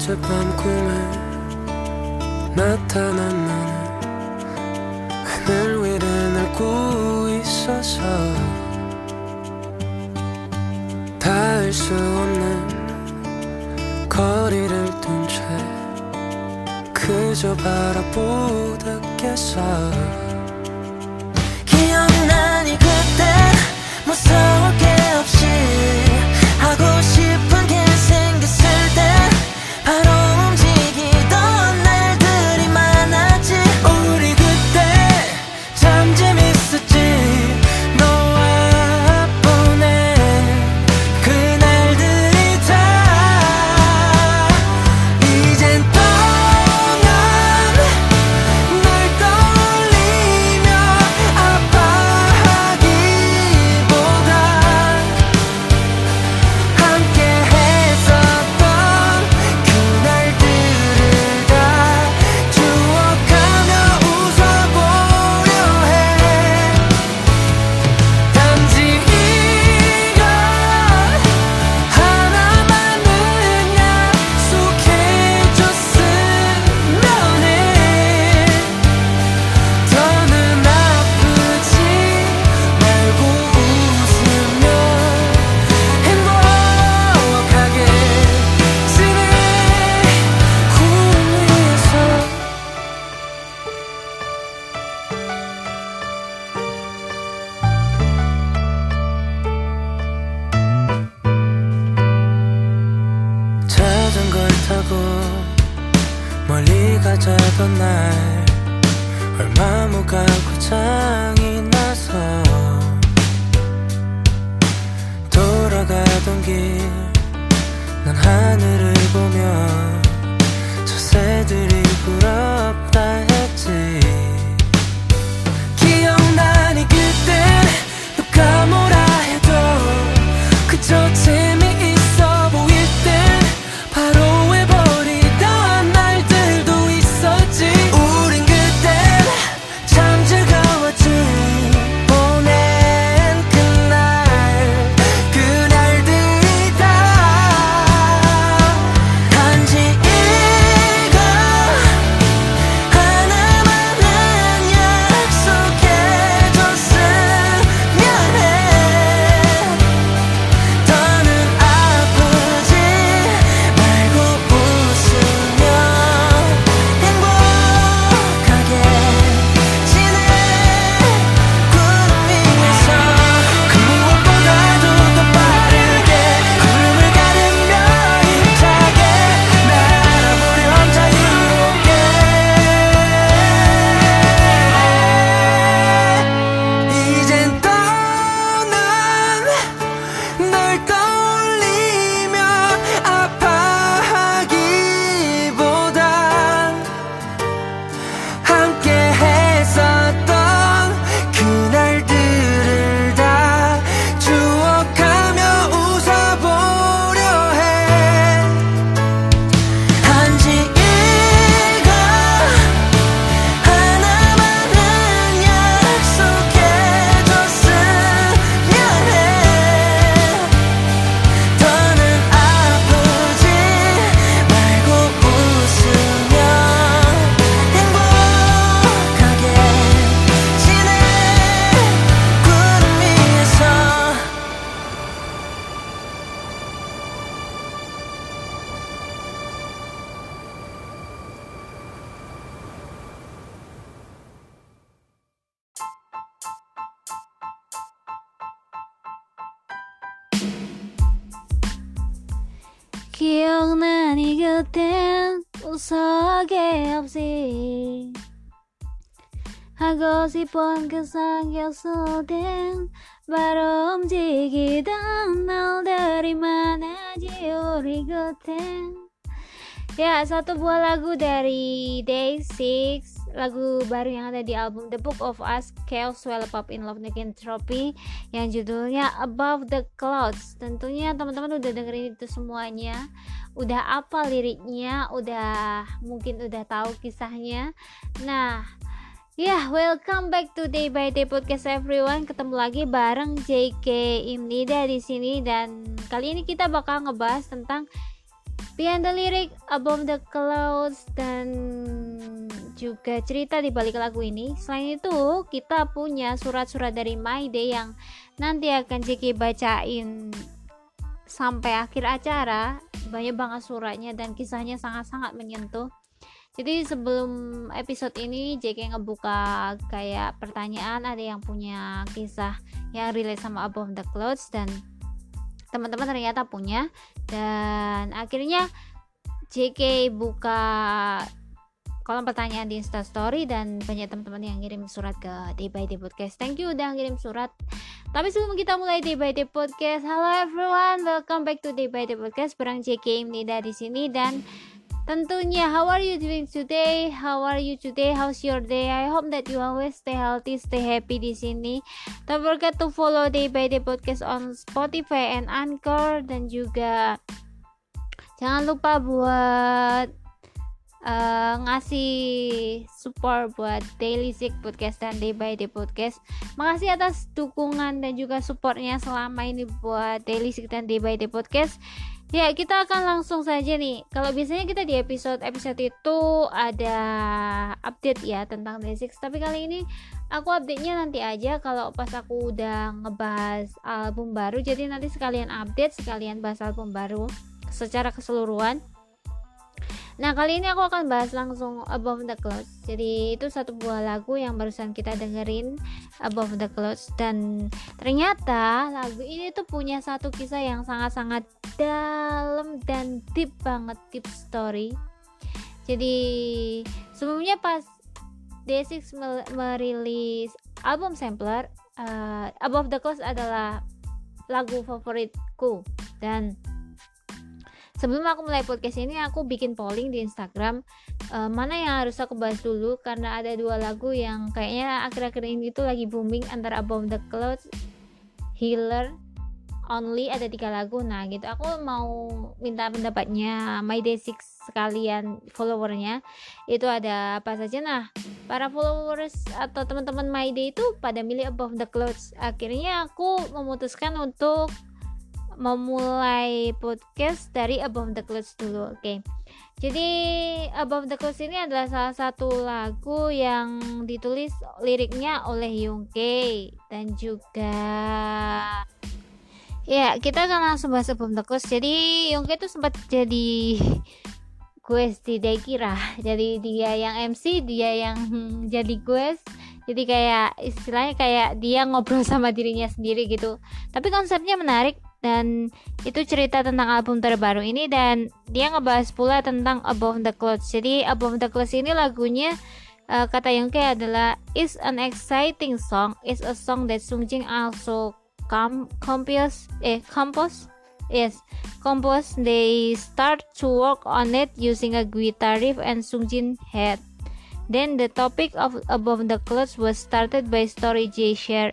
어젯밤 꿈에 나타난 나는 하늘 위를 날고 있어서 닿을 수 없는 거리를 둔 채 그저 바라보다 깼어 상겼소된 바람지기던 날들이 많아지 우리 곁엔. Ya, satu buah lagu dari Day 6 Lagu baru yang ada di album The Book of Us Chaos Well Pop in Love Negentropy Yang judulnya Above the Clouds. Tentunya teman-teman udah dengerin itu semuanya. Udah apa liriknya Udah mungkin udah tahu kisahnya. Nah Ya, yeah, welcome back to Day by Day Podcast everyone. Ketemu lagi bareng JK Imnida di sini dan kali ini kita bakal ngebahas tentang Beyond the Lyric, Above the Clouds dan juga cerita di balik lagu ini. Selain itu, kita punya surat-surat dari My Day yang nanti akan JK bacain sampai akhir acara. Banyak banget suratnya dan kisahnya sangat-sangat menyentuh jadi sebelum episode ini JK ngebuka kayak pertanyaan ada yang punya kisah yang relate sama Above the Clouds dan teman-teman ternyata punya dan akhirnya JK buka kolom pertanyaan di Instastory dan banyak teman-teman yang ngirim surat ke Day by Day Podcast. Thank you udah ngirim surat. Tapi sebelum kita mulai Day by Day Podcast, hello everyone, welcome back to Day by Day Podcast. Barang JK Nida di sini dan tentunya how are you doing today? How are you today? How's your day? I hope that you always stay healthy, stay happy di sini. Don't forget to follow Day by Day Podcast on Spotify and Anchor dan juga jangan lupa buat uh, ngasih support buat Daily Sick Podcast dan Day by Day Podcast. Makasih atas dukungan dan juga supportnya selama ini buat Daily Sick dan Day by Day Podcast. Ya, kita akan langsung saja nih. Kalau biasanya kita di episode episode itu ada update ya tentang Day Six, tapi kali ini aku update-nya nanti aja kalau pas aku udah ngebahas album baru. Jadi nanti sekalian update, sekalian bahas album baru secara keseluruhan. Nah, kali ini aku akan bahas langsung Above the Clouds. Jadi, itu satu buah lagu yang barusan kita dengerin Above the Clouds dan ternyata lagu ini tuh punya satu kisah yang sangat-sangat dalam dan deep banget deep story. Jadi, sebelumnya pas Day6 merilis album sampler uh, Above the Clouds adalah lagu favoritku dan sebelum aku mulai podcast ini aku bikin polling di Instagram. Uh, mana yang harus aku bahas dulu? Karena ada dua lagu yang kayaknya akhir-akhir ini itu lagi booming antara Above the Clouds, Healer, Only ada tiga lagu. Nah gitu. Aku mau minta pendapatnya My Day Six sekalian followernya. Itu ada apa saja. Nah para followers atau teman-teman My Day itu pada milih Above the Clouds. Akhirnya aku memutuskan untuk memulai podcast dari Above the Clouds dulu. Oke. Okay. Jadi Above the Clouds ini adalah salah satu lagu yang ditulis liriknya oleh Yongke dan juga ya kita akan langsung bahas Above the Clouds. Jadi Yongke itu sempat jadi quest di Daikira. Jadi dia yang MC, dia yang jadi quest jadi kayak istilahnya kayak dia ngobrol sama dirinya sendiri gitu tapi konsepnya menarik dan itu cerita tentang album terbaru ini dan dia ngebahas pula tentang Above the Clouds. Jadi Above the Clouds ini lagunya uh, kata Yongke adalah is an exciting song. Is a song that Sungjin also com compose eh compose yes compose. They start to work on it using a guitar riff and Sungjin had. Then the topic of Above the Clouds was started by Story J share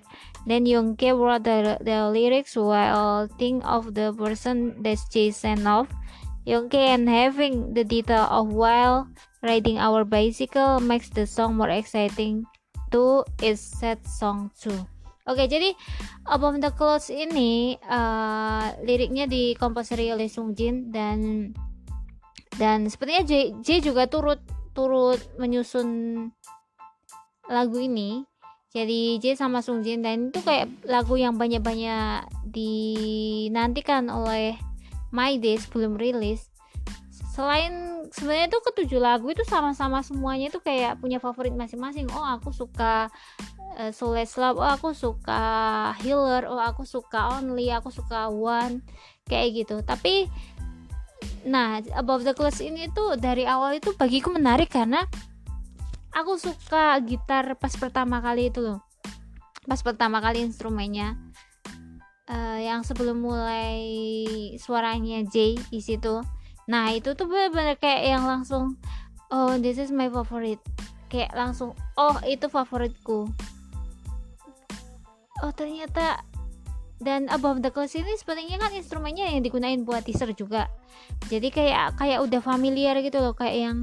then Yongke wrote the, the lyrics while think of the person that Jay sent off. Yongke and having the detail of while riding our bicycle makes the song more exciting to its sad song too. Oke, okay, jadi Above the Clouds ini uh, liriknya dikomposeri oleh Sung Jin dan dan sepertinya J, J juga turut turut menyusun lagu ini jadi J sama Sung Jin dan itu kayak lagu yang banyak-banyak dinantikan oleh My Day sebelum rilis. Selain sebenarnya itu ketujuh lagu itu sama-sama semuanya itu kayak punya favorit masing-masing. Oh aku suka uh, Soulless Love oh aku suka Healer oh aku suka Only aku suka One kayak gitu. Tapi nah Above the Clouds ini tuh dari awal itu bagiku menarik karena aku suka gitar pas pertama kali itu loh. Pas pertama kali instrumennya. Uh, yang sebelum mulai suaranya J di situ. Nah itu tuh bener-bener kayak yang langsung oh this is my favorite. Kayak langsung oh itu favoritku. Oh ternyata dan Above the Clouds ini sepertinya kan instrumennya yang digunain buat teaser juga. Jadi kayak kayak udah familiar gitu loh kayak yang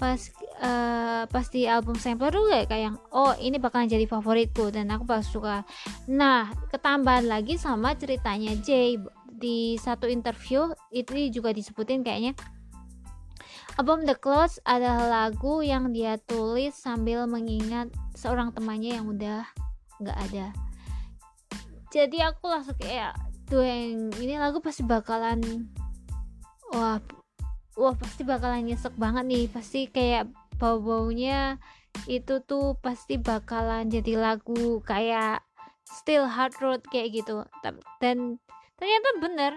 pas uh, pas di album sampler dulu ya kayak yang oh ini bakalan jadi favoritku dan aku pas suka nah ketambahan lagi sama ceritanya Jay di satu interview itu juga disebutin kayaknya Above the Clouds adalah lagu yang dia tulis sambil mengingat seorang temannya yang udah nggak ada. Jadi aku langsung kayak yang ini lagu pasti bakalan wah wah pasti bakalan nyesek banget nih pasti kayak bau-baunya itu tuh pasti bakalan jadi lagu kayak still hard road kayak gitu. Dan ternyata bener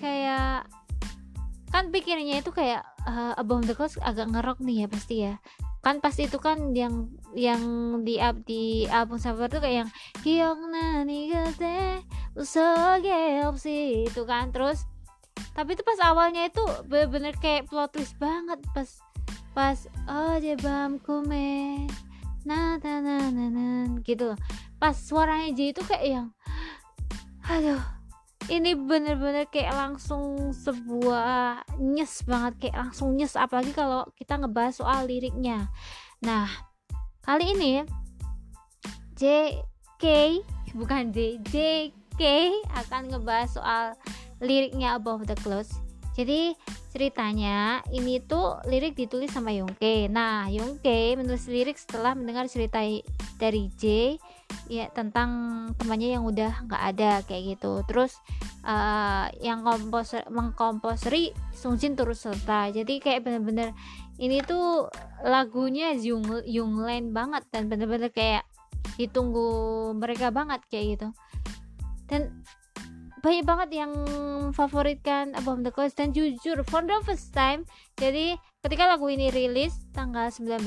kayak kan pikirnya itu kayak uh, Above the Clouds agak ngerok nih ya pasti ya. Kan pasti itu kan yang yang di up di album sabar tuh kayak yang Hyung nani gate usoge opsi itu kan terus. Tapi itu pas awalnya itu bener-bener kayak plot twist banget pas pas oh jebam kume na na na na na gitu loh. Pas suaranya J itu kayak yang aduh ini bener-bener kayak langsung sebuah nyes banget kayak langsung nyes. Apalagi kalau kita ngebahas soal liriknya. Nah kali ini JK bukan J JK akan ngebahas soal liriknya Above the Clouds jadi ceritanya ini tuh lirik ditulis sama Yongke. Nah Yongke menulis lirik setelah mendengar cerita dari J ya tentang temannya yang udah nggak ada kayak gitu. Terus uh, yang komposer mengkomposeri Sungjin turut serta. Jadi kayak bener-bener ini tuh lagunya Jung Junglen banget dan bener-bener kayak ditunggu mereka banget kayak gitu. Dan banyak banget yang favoritkan Above the Clouds. Dan jujur for the first time jadi ketika lagu ini rilis tanggal 19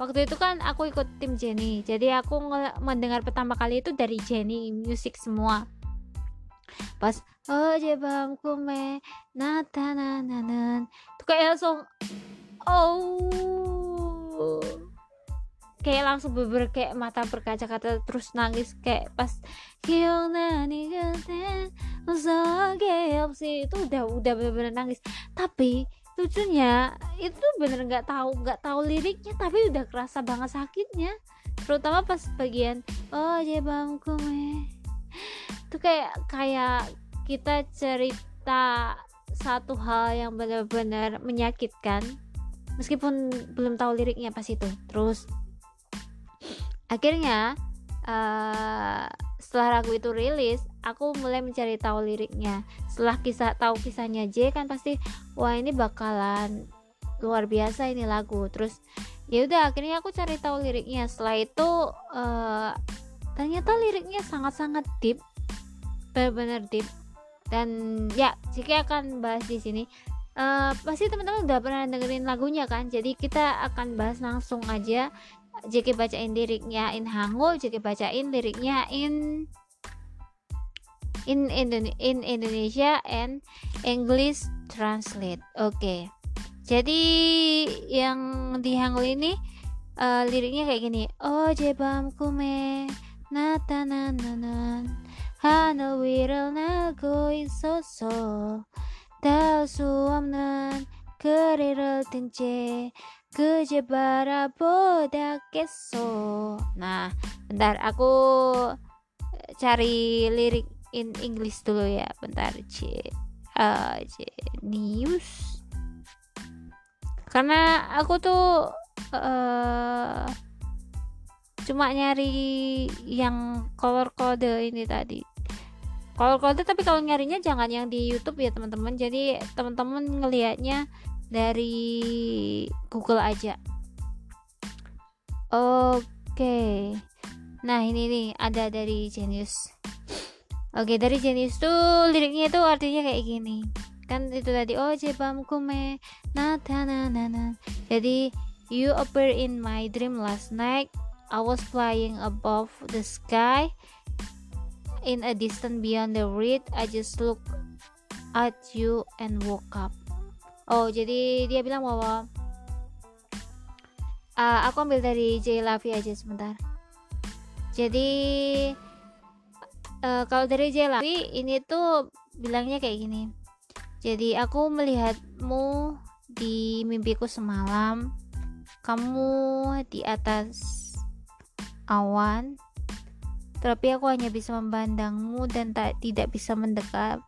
waktu itu kan aku ikut tim Jenny. Jadi aku mendengar pertama kali itu dari Jenny Music semua. Pas oh jebang kume nata nanan tuh kayak langsung oh kayak langsung beber kayak mata berkaca-kaca terus nangis kayak pas nani itu udah udah bener-bener nangis. Tapi lucunya itu bener nggak tahu nggak tahu liriknya tapi udah kerasa banget sakitnya. Terutama pas bagian oh jebangku me itu kayak kayak kita cerita satu hal yang benar-benar menyakitkan. Meskipun belum tahu liriknya pas itu. Terus akhirnya uh, setelah lagu itu rilis aku mulai mencari tahu liriknya. Setelah kisah tahu kisahnya J kan pasti wah ini bakalan luar biasa ini lagu. Terus ya udah akhirnya aku cari tahu liriknya. Setelah itu uh, ternyata liriknya sangat-sangat deep benar-benar deep. Dan ya jika akan bahas di sini. Uh, pasti teman-teman udah pernah dengerin lagunya kan? Jadi kita akan bahas langsung aja JK bacain liriknya in Hangul JK bacain liriknya in in Indone in Indonesia and English translate. Oke. Okay. Jadi yang di Hangul ini uh, liriknya kayak gini. Oh jebam kume nata nananan hana wiral nago isoso tau suamnan keriral tince kejebara keso. Nah, bentar aku cari lirik in English dulu ya. Bentar C uh, News. Karena aku tuh uh, cuma nyari yang color code ini tadi. Color code tapi kalau nyarinya jangan yang di YouTube ya teman-teman. Jadi teman-teman ngelihatnya dari Google aja. Oke. Nah ini nih ada dari Genius. Oke dari jenis tuh liriknya itu artinya kayak gini. Kan itu tadi oh jebam kume nata nana jadi you appear in my dream last night. I was flying above the sky in a distant beyond the reed I just look at you and woke up oh jadi dia bilang bahwa uh, aku ambil dari J Lavi aja sebentar. Jadi uh, kalau dari Jelawi ini tuh bilangnya kayak gini. Jadi aku melihatmu di mimpiku semalam. Kamu di atas awan tapi aku hanya bisa memandangmu dan tak tidak bisa mendekat.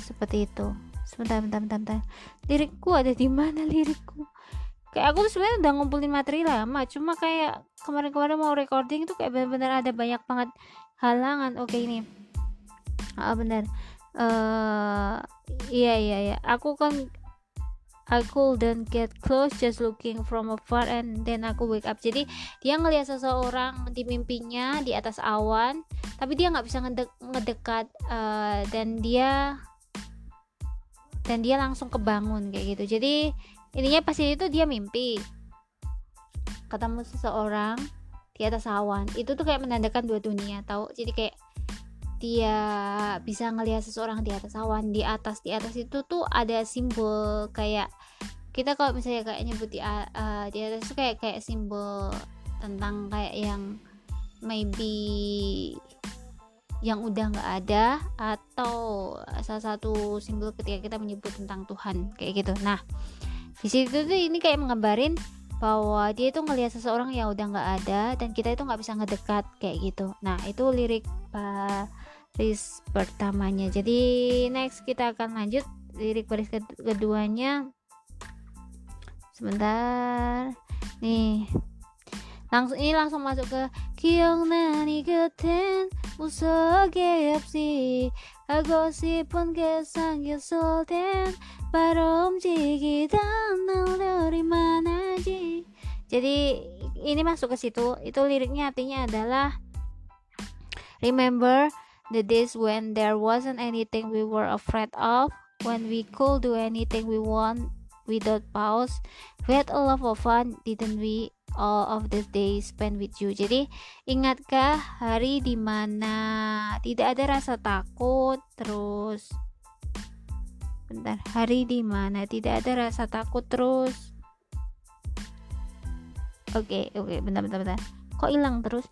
Seperti itu sebentar bentar bentar, bentar. lirikku ada di mana lirikku? Kayak aku tuh sebenarnya udah ngumpulin materi lama cuma kayak kemarin-kemarin mau recording itu kayak benar-benar ada banyak banget halangan. Oke ini. Ah benar eh iya iya iya. Aku kan I couldn't get close just looking from afar and then aku wake up. Jadi dia ngelihat seseorang di mimpinya di atas awan tapi dia nggak bisa ngedek- ngedekat eh, dan dia dan dia langsung kebangun kayak gitu. Jadi intinya pasti itu dia mimpi. Ketemu seseorang di atas awan. Itu tuh kayak menandakan dua dunia tahu jadi kayak dia bisa ngelihat seseorang di atas awan. Di atas di atas itu tuh ada simbol kayak kita kalau misalnya kayak nyebut di, uh, di atas itu kayak kayak simbol tentang kayak yang maybe yang udah nggak ada atau salah satu simbol ketika kita menyebut tentang Tuhan kayak gitu. Nah di situ tuh ini kayak menggambarin bahwa dia itu ngelihat seseorang yang udah nggak ada dan kita itu nggak bisa ngedekat kayak gitu. Nah itu lirik baris pertamanya. Jadi next kita akan lanjut lirik baris ked- keduanya. Sebentar. Nih Langsung ini langsung masuk ke 기억나니 그땐 무서게 없이 하고 싶은 게 생겼을 땐 바로 움직이던 날들이 많아지 jadi ini masuk ke situ itu liriknya artinya adalah remember the days when there wasn't anything we were afraid of when we could do anything we want without pause we had a lot of fun didn't we All of the days spent with you. Jadi ingatkah hari di mana tidak ada rasa takut? Terus bentar hari di mana tidak ada rasa takut? Terus oke oke bentar bentar bentar. Kok hilang terus?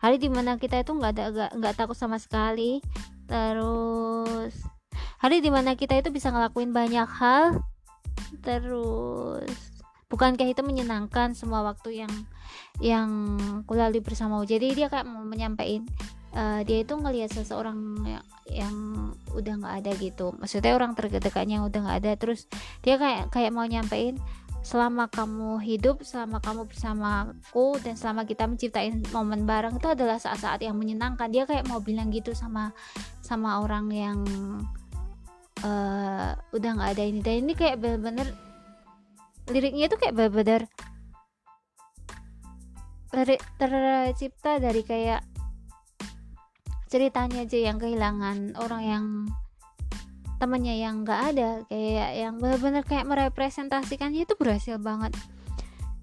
Hari di mana kita itu nggak ada nggak takut sama sekali. Terus hari di mana kita itu bisa ngelakuin banyak hal. Terus bukankah itu menyenangkan semua waktu yang yang kulalui bersamamu jadi dia kayak mau menyampaikan eh, dia itu ngelihat seseorang yang, yang udah nggak ada gitu. Maksudnya orang terdekatnya udah nggak ada. Terus dia kayak kayak mau nyampein selama kamu hidup selama kamu bersamaku dan selama kita menciptain momen bareng itu adalah saat-saat yang menyenangkan. Dia kayak mau bilang gitu sama sama orang yang eh, udah nggak ada ini. Dan ini kayak bener-bener liriknya itu kayak bener-bener lirik tercipta dari kayak ceritanya aja yang kehilangan orang yang temannya yang nggak ada. Kayak yang bener-bener kayak merepresentasikannya itu berhasil banget.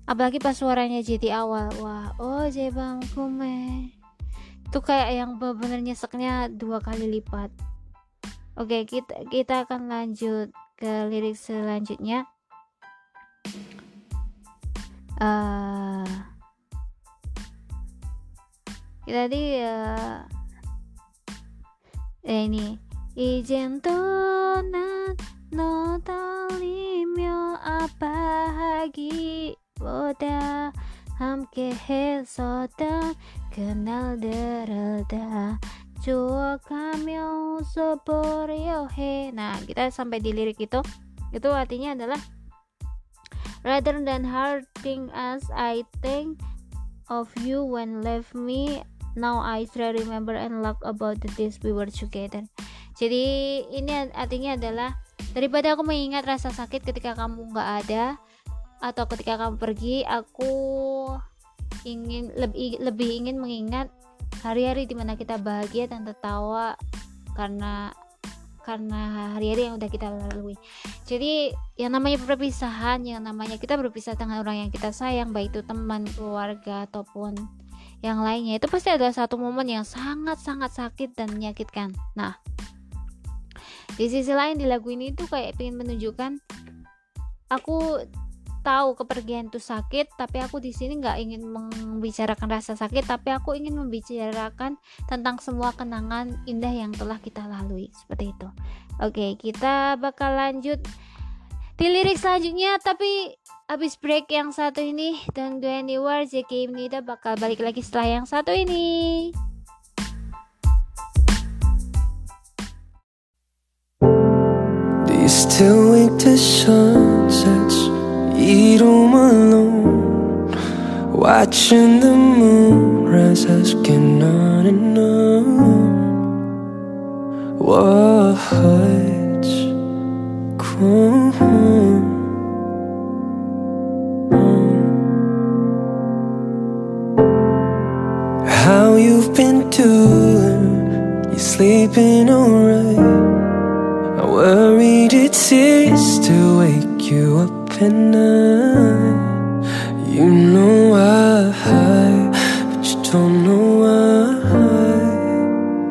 Apalagi pas suaranya jadi awal. Wah oh jebang kume. Itu kayak yang bener-bener nyeseknya dua kali lipat. Oke kita kita akan lanjut ke lirik selanjutnya uh, jadi ya eh, ini. Izin tunat no talimyo apa lagi boda hamke hesoda kenal derelda cuo kamyo sobor yohe nah kita sampai di lirik itu. Itu artinya adalah rather than hurting us, I think of you when left me. Now I try remember and laugh about the days we were together. Jadi ini artinya adalah daripada aku mengingat rasa sakit ketika kamu nggak ada atau ketika kamu pergi, aku ingin lebih lebih ingin mengingat hari-hari di mana kita bahagia dan tertawa karena karena hari-hari yang udah kita lalui. Jadi yang namanya perpisahan, yang namanya kita berpisah dengan orang yang kita sayang, baik itu teman, keluarga ataupun yang lainnya, itu pasti ada satu momen yang sangat-sangat sakit dan menyakitkan. Nah, di sisi lain di lagu ini tuh kayak pengen menunjukkan aku tahu kepergian itu sakit tapi aku di sini nggak ingin membicarakan rasa sakit tapi aku ingin membicarakan tentang semua kenangan indah yang telah kita lalui. Seperti itu. Oke kita bakal lanjut di lirik selanjutnya tapi habis break yang satu ini don't go anywhere JK Nida bakal balik lagi setelah yang satu ini. Till wake the sunsets, eat alone, watching the moon rise, asking on and on. Going on? How you've been doing? You sleeping alright? I worried it's to wake you up at night. You know why, but you don't know why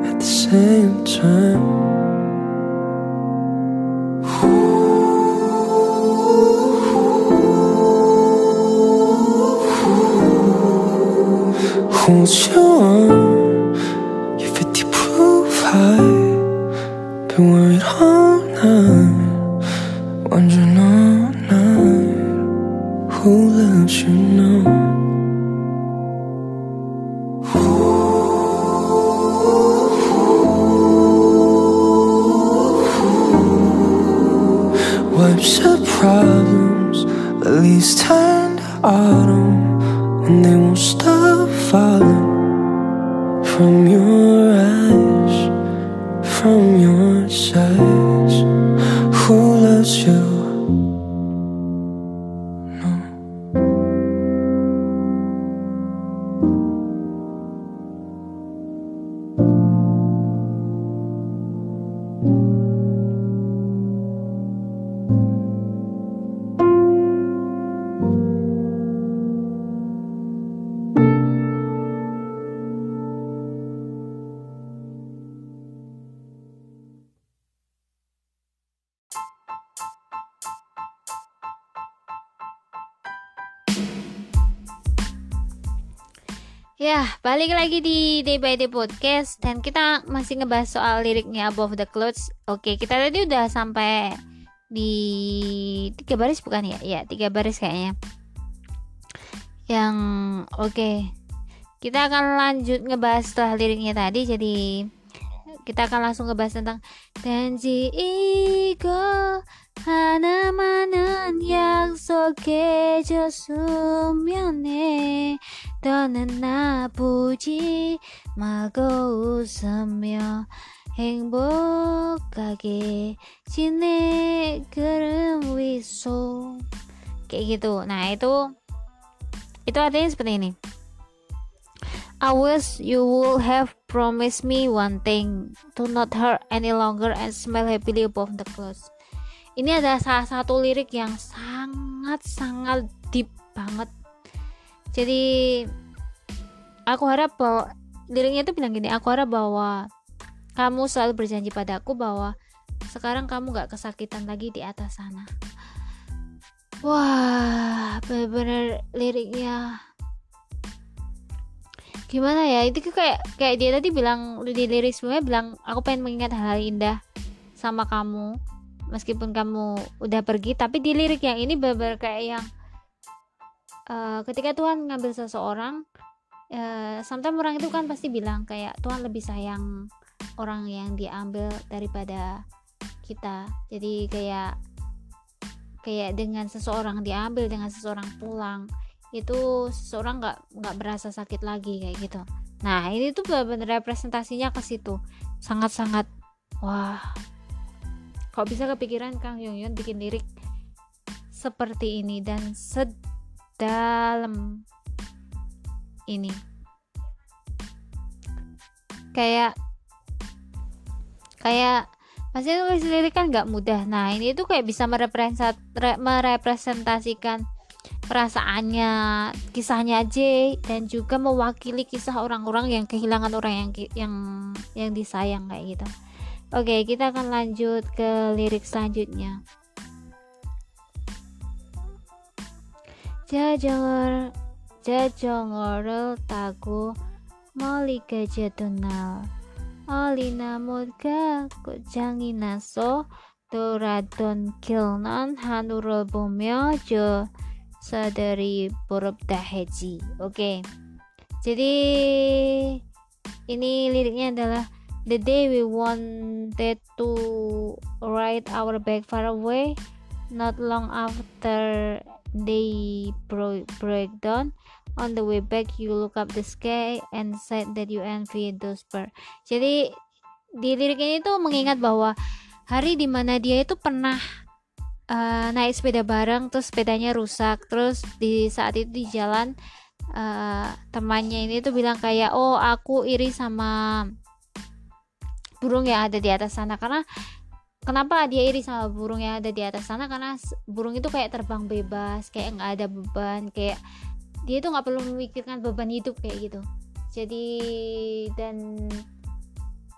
at the same time. Hold your arm, you're 50 proof high. Been worried all night, Ya, balik lagi di Day by Day Podcast dan kita masih ngebahas soal liriknya Above the Clouds. Oke, kita tadi udah sampai di tiga baris bukan ya? Ya, tiga baris kayaknya. Yang oke. Kita akan lanjut ngebahas setelah liriknya tadi jadi kita akan langsung ngebahas tentang 단지 이거 하나만은 약속해줬으면 해 너는 나쁘지 말고 웃으며 행복하게 지내 그름 위소 kayak gitu nah itu itu artinya seperti ini I wish you would have promised me one thing to not hurt any longer and smile happily above the clouds. Ini adalah salah satu lirik yang sangat-sangat deep banget. Jadi aku harap bahwa liriknya itu bilang gini, aku harap bahwa kamu selalu berjanji padaku bahwa sekarang kamu gak kesakitan lagi di atas sana. Wah, bener-bener liriknya gimana ya? Itu kayak kayak dia tadi bilang di lirik sebelumnya bilang aku pengen mengingat hal-hal indah sama kamu meskipun kamu udah pergi. Tapi di lirik yang ini bener kayak yang uh, ketika Tuhan ngambil seseorang uh, sometimes orang itu kan pasti bilang kayak Tuhan lebih sayang orang yang diambil daripada kita. Jadi kayak kayak dengan seseorang diambil dengan seseorang pulang itu seseorang nggak nggak berasa sakit lagi kayak gitu. Nah ini tuh benar-benar representasinya ke situ. Sangat-sangat wah. Kok bisa kepikiran Kang Yong Yun bikin lirik seperti ini dan sedalam ini? Kayak kayak pasti nulis lirik kan nggak mudah. Nah ini tuh kayak bisa merepresentasikan perasaannya, kisahnya J dan juga mewakili kisah orang-orang yang kehilangan orang yang yang yang disayang kayak gitu. Oke, kita akan lanjut ke lirik selanjutnya. Jajangor Jajangorel tagu Molika jadunal Olina mudga kujangi naso Doradon kilnan hanurul bumyo jo dari Borob Daheji. Oke. Okay. Jadi ini liriknya adalah The day we wanted to ride our back far away, not long after they broke, break down. On the way back, you look up the sky and said that you envy those birds. Jadi di liriknya itu mengingat bahwa hari di mana dia itu pernah uh, naik sepeda bareng terus sepedanya rusak. Terus di saat itu di jalan uh, temannya ini tuh bilang kayak oh aku iri sama burung yang ada di atas sana. Karena kenapa dia iri sama burung yang ada di atas sana? Karena burung itu kayak terbang bebas kayak nggak ada beban kayak dia itu nggak perlu memikirkan beban hidup kayak gitu. Jadi dan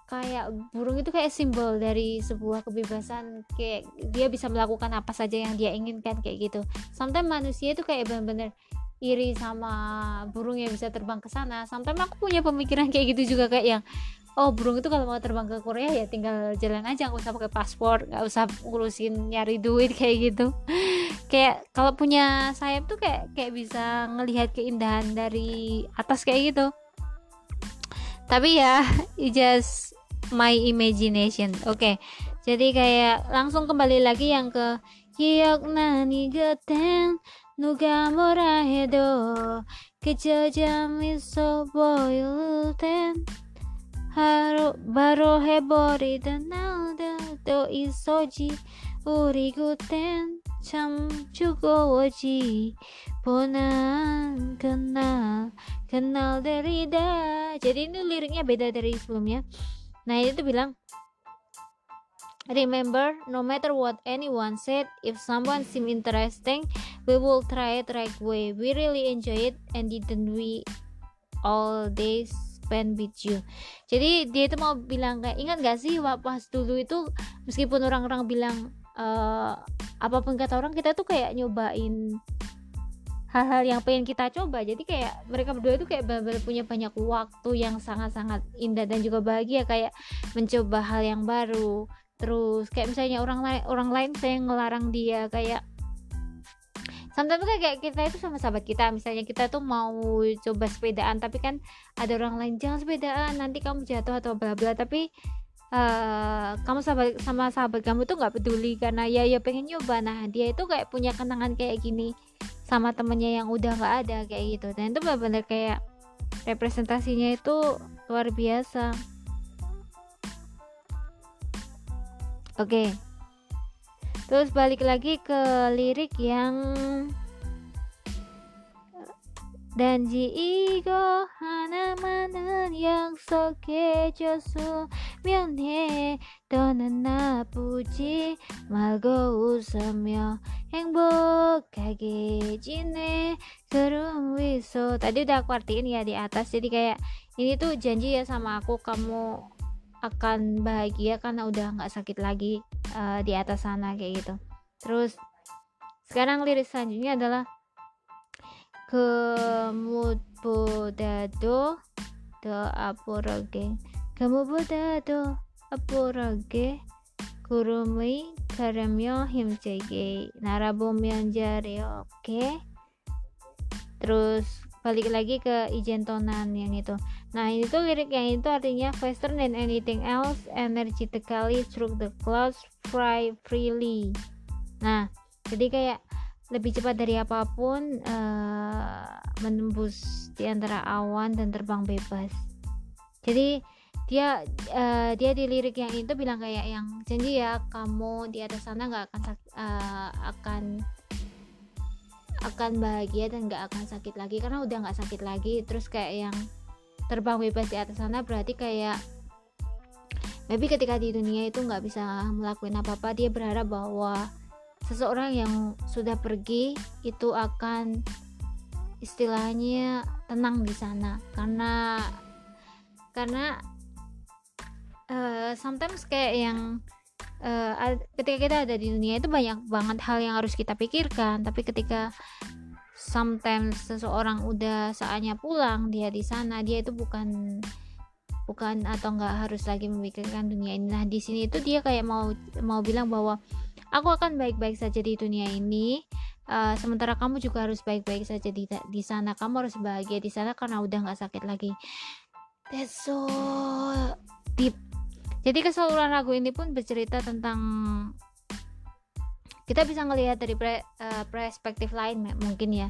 kayak burung itu kayak simbol dari sebuah kebebasan kayak dia bisa melakukan apa saja yang dia inginkan kayak gitu. Sometimes manusia itu kayak benar-benar iri sama burung yang bisa terbang ke sana. Sometimes aku punya pemikiran kayak gitu juga kayak yang oh burung itu kalau mau terbang ke Korea ya tinggal jalan aja nggak usah pakai paspor nggak usah ngurusin nyari duit kayak gitu. Kayak kalau punya sayap tuh kayak kayak bisa ngelihat keindahan dari atas kayak gitu. Tapi ya it just my imagination oke okay. jadi kayak langsung kembali lagi yang ke Kiyok nani geten nuga morahedo kejajami soboyulten haru baro hebori danalda do isoji uriguten cam chugo oji ponan kenal kenal derida jadi ini liriknya beda dari sebelumnya Nah itu bilang Remember, no matter what anyone said, if someone seem interesting, we will try it right way. We really enjoy it, and didn't we all days spend with you. Jadi dia itu mau bilang kayak ingat gak sih pas dulu itu meskipun orang-orang bilang uh, apa pun kata orang kita tuh kayak nyobain hal-hal yang pengen kita coba. Jadi kayak mereka berdua itu kayak benar-benar punya banyak waktu yang sangat-sangat indah dan juga bahagia. Kayak mencoba hal yang baru. Terus kayak misalnya orang lain orang lain saya ngelarang dia kayak sometimes kayak kita itu sama sahabat kita. Misalnya kita tuh mau coba sepedaan tapi kan ada orang lain jangan sepedaan nanti kamu jatuh atau bla bla. Tapi uh, kamu sahabat sama sahabat kamu tuh nggak peduli karena ya ya pengen nyoba. Nah dia itu kayak punya kenangan kayak gini sama temennya yang udah nggak ada kayak gitu dan itu benar-benar kayak representasinya itu luar biasa oke okay. terus balik lagi ke lirik yang 단지 이거 하나만은 약속해줬으면 해 너는 나쁘지 말고 웃으며 행복하게 지내 구름 위so tadi udah aku artiin ya di atas jadi kayak ini tuh janji ya sama aku kamu akan bahagia karena udah nggak sakit lagi uh, di atas sana kayak gitu terus sekarang lirik selanjutnya adalah Kemudato do apurage. Kemudato apurage. Kurumi karamyo himcege. Narabomyon jare oke. Terus balik lagi ke ijen tonan yang itu. Nah, ini tuh lirik yang itu artinya faster than anything else, energy te kali through the clouds, fly freely. Nah, jadi kayak lebih cepat dari apa pun uh, menembus di antara awan dan terbang bebas. Jadi dia uh, dia di lirik yang itu bilang kayak yang janji ya kamu di atas sana nggak akan uh, akan akan bahagia dan nggak akan sakit lagi karena udah nggak sakit lagi terus kayak yang terbang bebas di atas sana berarti kayak maybe ketika di dunia itu nggak bisa melakukan apa apa dia berharap bahwa seseorang yang sudah pergi itu akan istilahnya tenang di sana. Karena karena uh, sometimes kayak yang uh, ketika kita ada di dunia itu banyak banget hal yang harus kita pikirkan. Tapi ketika sometimes seseorang udah saatnya pulang dia di sana dia itu bukan bukan atau nggak harus lagi memikirkan dunia ini nah di sini itu dia kayak mau mau bilang bahwa Aku akan baik-baik saja di dunia ini. Uh, sementara kamu juga harus baik-baik saja di di sana. Kamu harus bahagia di sana karena udah nggak sakit lagi. That's so deep. jadi keseluruhan lagu ini pun bercerita tentang kita bisa ngelihat dari pre, uh, perspektif lain mungkin ya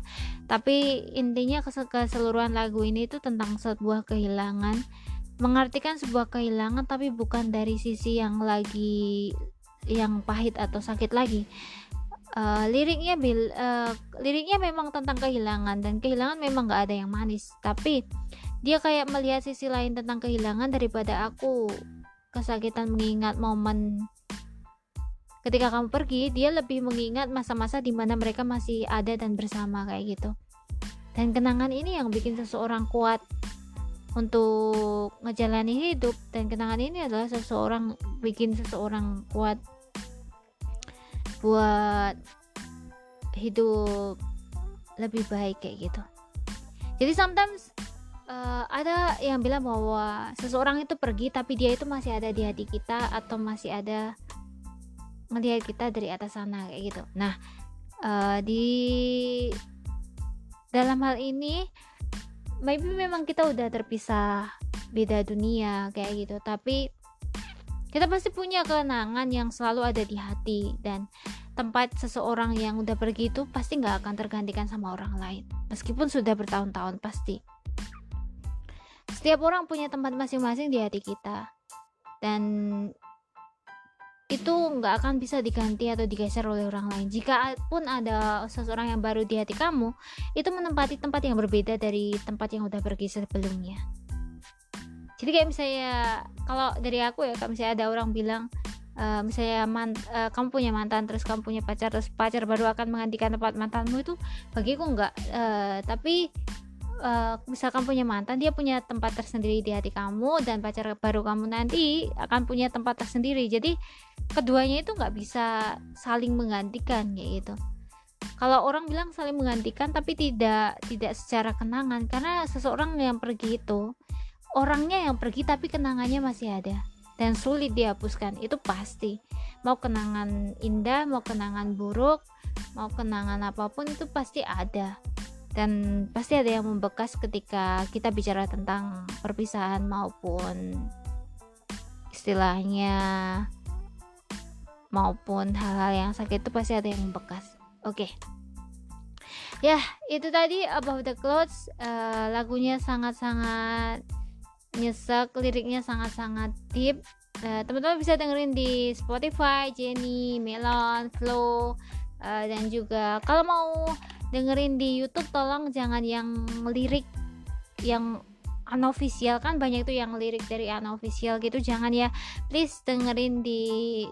tapi intinya keseluruhan lagu ini itu tentang sebuah kehilangan mengartikan sebuah kehilangan tapi bukan dari sisi yang lagi yang pahit atau sakit lagi. Uh, liriknya bil uh, liriknya memang tentang kehilangan dan kehilangan memang gak ada yang manis. Tapi dia kayak melihat sisi lain tentang kehilangan daripada aku. Kesakitan mengingat momen ketika kamu pergi dia lebih mengingat masa-masa di mana mereka masih ada dan bersama kayak gitu. Dan kenangan ini yang bikin seseorang kuat untuk ngejalani hidup dan kenangan ini adalah seseorang bikin seseorang kuat buat hidup lebih baik kayak gitu. Jadi sometimes uh, ada yang bilang bahwa seseorang itu pergi tapi dia itu masih ada di hati kita atau masih ada ngelihat kita dari atas sana kayak gitu. Nah uh, di dalam hal ini maybe memang kita udah terpisah beda dunia kayak gitu. Tapi kita pasti punya kenangan yang selalu ada di hati dan tempat seseorang yang udah pergi itu pasti nggak akan tergantikan sama orang lain. Meskipun sudah bertahun-tahun pasti. Setiap orang punya tempat masing-masing di hati kita. Dan itu nggak akan bisa diganti atau digeser oleh orang lain. Jika pun ada seseorang yang baru di hati kamu, itu menempati tempat yang berbeda dari tempat yang udah pergi sebelumnya. Jadi kayak misalnya kalau dari aku ya, kalau misalnya ada orang bilang uh, misalnya man, uh, kamu punya mantan terus kamu punya pacar terus pacar baru akan menggantikan tempat mantanmu itu bagiku nggak. Uh, tapi uh, misalkan punya mantan dia punya tempat tersendiri di hati kamu dan pacar baru kamu nanti akan punya tempat tersendiri. Jadi keduanya itu nggak bisa saling menggantikan kayak gitu. Kalau orang bilang saling menggantikan tapi tidak tidak secara kenangan. Karena seseorang yang pergi itu orangnya yang pergi tapi kenangannya masih ada. Dan sulit dihapuskan itu pasti. Mau kenangan indah mau kenangan buruk mau kenangan apa pun itu pasti ada dan pasti ada yang membekas ketika kita bicara tentang perpisahan maupun istilahnya maupun hal-hal yang sakit itu pasti ada yang membekas. Oke. Okay. ya itu tadi Above the Clouds uh, lagunya sangat-sangat nyesek liriknya sangat-sangat deep. Uh, teman-teman bisa dengerin di Spotify Jenny Melon Flow uh, dan juga kalau mau dengerin di YouTube tolong jangan yang lirik yang unofficial. Kan banyak tuh yang lirik dari unofficial gitu. Jangan ya. Please dengerin di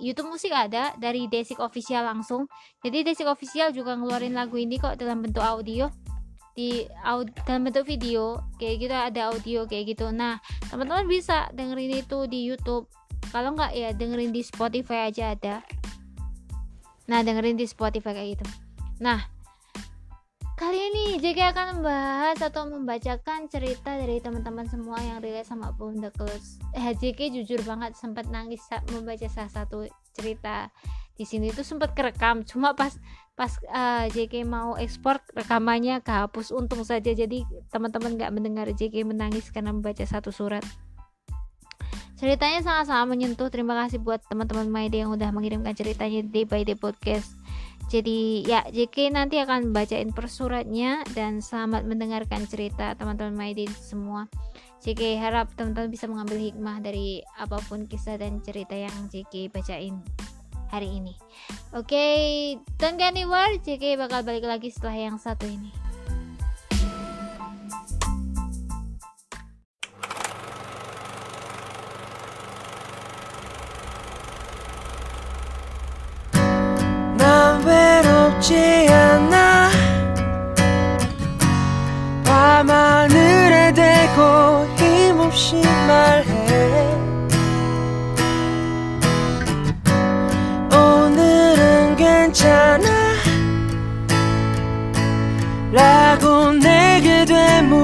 YouTube musik ada dari Desik Official langsung. Jadi Desik Official juga ngeluarin lagu ini kok dalam bentuk audio. Di audio, dalam bentuk video. Kayak gitu ada audio kayak gitu. Nah teman-teman bisa dengerin itu di YouTube. Kalau nggak ya dengerin di Spotify aja ada. Nah dengerin di Spotify kayak gitu. Nah Kali ini JK akan membahas atau membacakan cerita dari teman-teman semua yang relate sama Boom the Close. Eh, JK jujur banget sempat nangis saat membaca salah satu cerita di sini itu sempat kerekam. Cuma pas pas uh, eh, JK mau ekspor rekamannya kehapus untung saja jadi teman-teman nggak mendengar JK menangis karena membaca satu surat. Ceritanya sangat-sangat menyentuh. Terima kasih buat teman-teman Maide yang udah mengirimkan ceritanya di Day by Day Podcast jadi ya JK nanti akan bacain persuratnya dan selamat mendengarkan cerita teman-teman Maidin semua. JK harap teman-teman bisa mengambil hikmah dari apa pun kisah dan cerita yang JK bacain hari ini. Oke okay, don't get anywhere JK bakal balik lagi setelah yang satu ini 외롭지 않아. 밤하늘에 대고 힘없이 말해. 오늘은 괜찮아? 라고 내게 되물어주는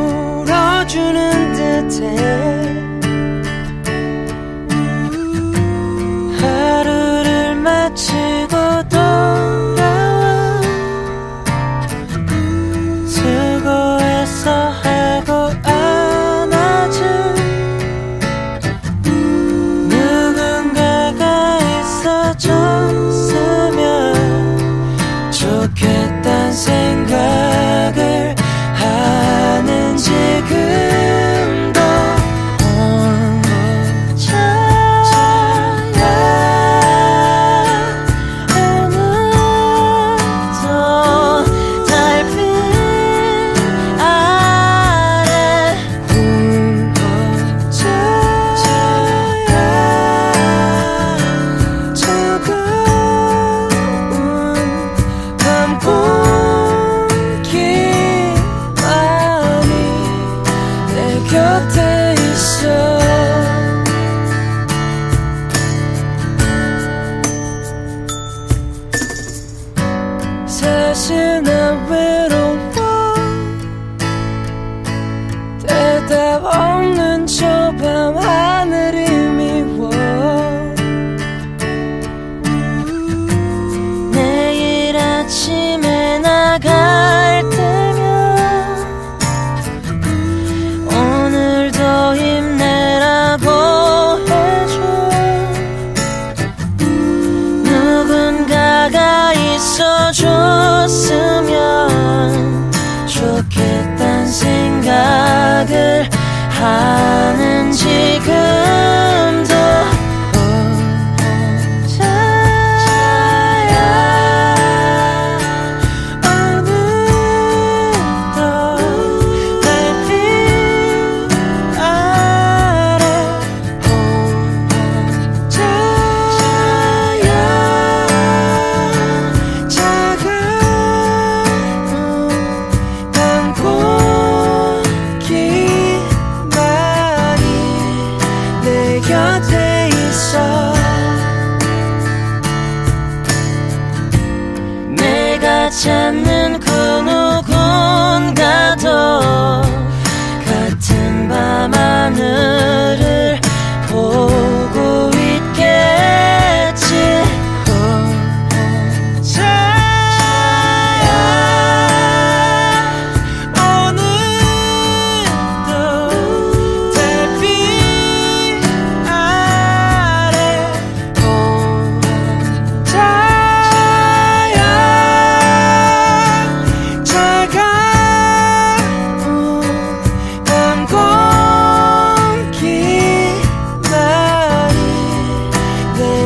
듯해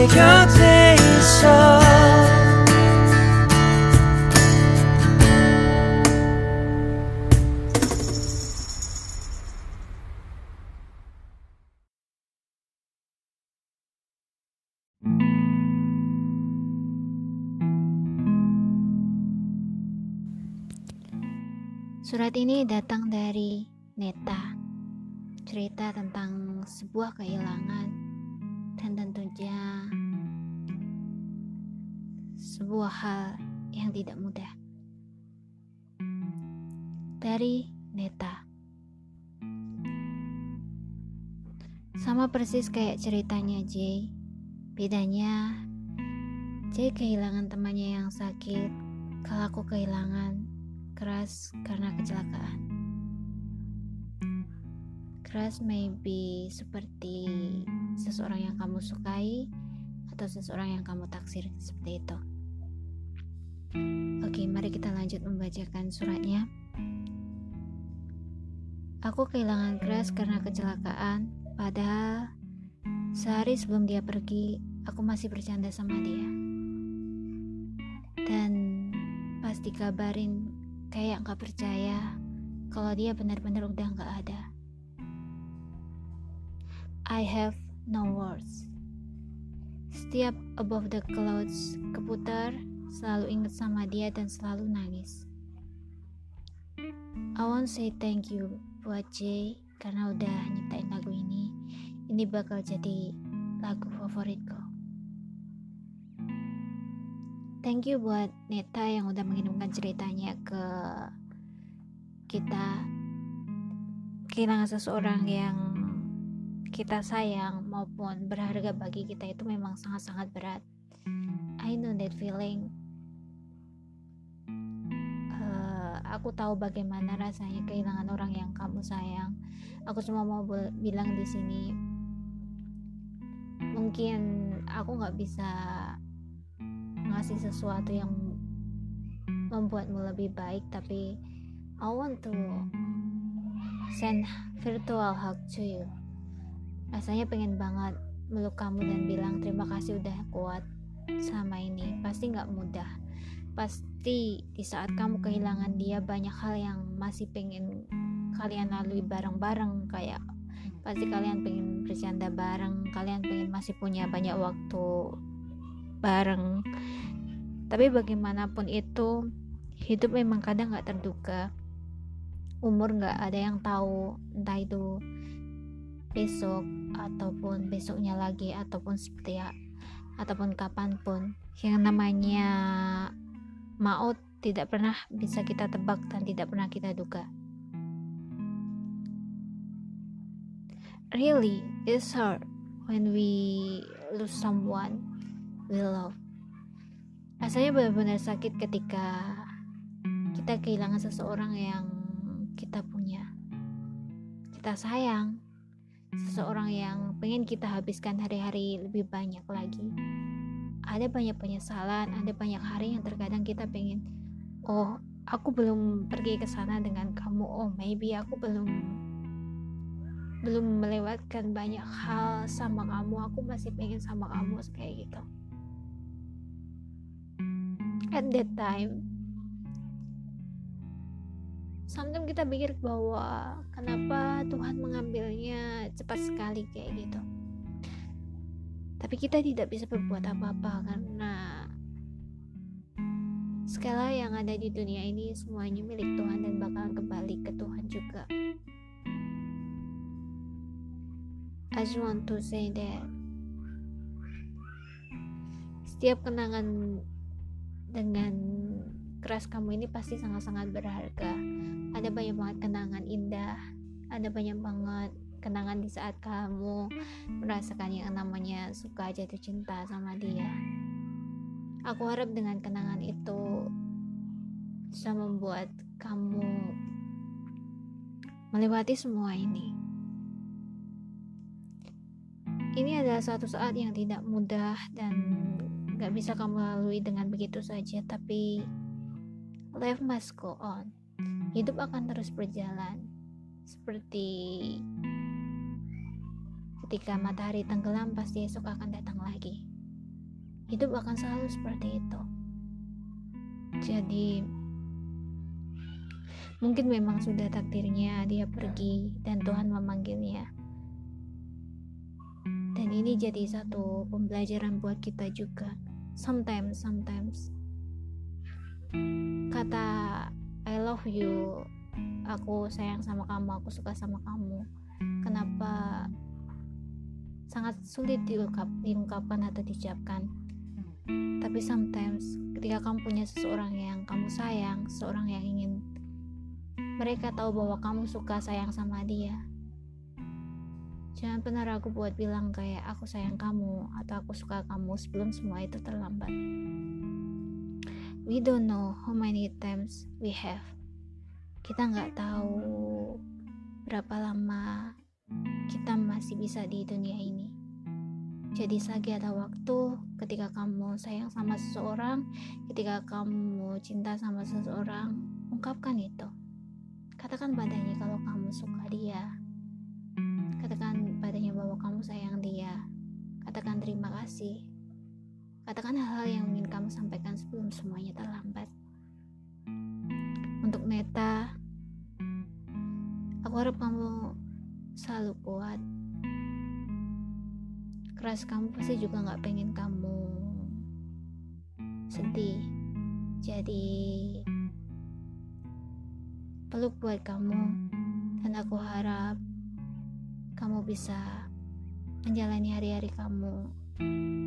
내 곁에 있어 Surat ini datang dari Neta. Cerita tentang sebuah kehilangan dan tentunya sebuah hal yang tidak mudah. Dari Neta. Sama persis kayak ceritanya Jay. Bedanya Jay kehilangan temannya yang sakit, kalau aku kehilangan keras karena kecelakaan. Keras maybe seperti seseorang yang kamu sukai atau seseorang yang kamu taksir seperti itu. Oke, mari kita lanjut membacakan suratnya. Aku kehilangan keras karena kecelakaan, padahal sehari sebelum dia pergi, aku masih bercanda sama dia. Dan pas dikabarin kayak nggak percaya kalau dia benar-benar udah nggak ada. I have no words. Setiap above the clouds keputar, selalu inget sama dia dan selalu nangis. I want say thank you buat Jay karena udah nyiptain lagu ini. Ini bakal jadi lagu favoritku. Thank you buat Neta yang udah mengirimkan ceritanya ke kita kehilangan seseorang yang kita sayang maupun berharga bagi kita itu memang sangat-sangat berat. I know that feeling. Eh, aku tahu bagaimana rasanya kehilangan orang yang kamu sayang. Aku cuma mau bilang di sini, mungkin aku nggak bisa ngasih sesuatu yang membuatmu lebih baik, tapi I want to send virtual hug to you. Rasanya pengen banget meluk kamu dan bilang terima kasih udah kuat sama ini. Pasti nggak mudah. Pasti di saat kamu kehilangan dia banyak hal yang masih pengen kalian lalui bareng-bareng kayak pasti kalian pengen bercanda bareng, kalian pengen masih punya banyak waktu bareng. Tapi bagaimanapun itu, hidup memang kadang nggak terduga. Umur nggak ada yang tahu, entah itu besok ataupun besoknya lagi ataupun seperti ya, ataupun kapan pun. Yang namanya maut tidak pernah bisa kita tebak dan tidak pernah kita duga. really it's hard when we lose someone we love rasanya benar-benar sakit ketika kita kehilangan seseorang yang kita punya kita sayang seseorang yang pengen kita habiskan hari-hari lebih banyak lagi. Ada banyak penyesalan ada banyak hari yang terkadang kita pengen oh aku belum pergi ke sana dengan kamu. Oh maybe aku belum belum melewatkan banyak hal sama kamu. Aku masih pengen sama kamu kayak gitu. At that time sometimes kita pikir bahwa kenapa Tuhan mengambilnya cepat sekali kayak gitu. Tapi kita tidak bisa berbuat apa-apa karena segala yang ada di dunia ini semuanya milik Tuhan dan bakal kembali ke Tuhan juga. I just want to say that setiap kenangan dengan keras kamu ini pasti sangat-sangat berharga. Ada banyak banget kenangan indah, ada banyak banget kenangan di saat kamu merasakan yang namanya suka jatuh cinta sama dia. Aku harap dengan kenangan itu bisa membuat kamu melewati semua ini. Ini adalah suatu saat yang tidak mudah dan gak bisa kamu lalui dengan begitu saja, tapi life must go on. Hidup akan terus berjalan seperti ketika matahari tenggelam pasti esok akan datang lagi. Hidup akan selalu seperti itu. Jadi mungkin memang sudah takdirnya dia pergi dan Tuhan memanggilnya dan ini jadi satu pembelajaran buat kita juga sometimes sometimes kata I love you. Aku sayang sama kamu aku suka sama kamu. Kenapa sangat sulit diungkap, diungkapkan atau diucapkan tapi sometimes ketika kamu punya seseorang yang kamu sayang seseorang yang ingin mereka tahu bahwa kamu suka sayang sama dia Jangan pernah ragu buat bilang kayak aku sayang kamu atau aku suka kamu sebelum semua itu terlambat. We don't know how many times we have. Kita nggak tahu berapa lama kita masih bisa di dunia ini. Jadi selagi ada waktu, ketika kamu sayang sama seseorang, ketika kamu cinta sama seseorang, ungkapkan itu. Katakan padanya kalau kamu suka dia, Katakan padanya bahwa kamu sayang dia. Katakan terima kasih. Katakan hal-hal yang ingin kamu sampaikan sebelum semuanya terlambat. Untuk Neta, aku harap kamu selalu kuat. Keras kamu pasti juga gak pengen kamu sedih. Jadi, peluk buat kamu dan aku harap kamu bisa menjalani hari-hari kamu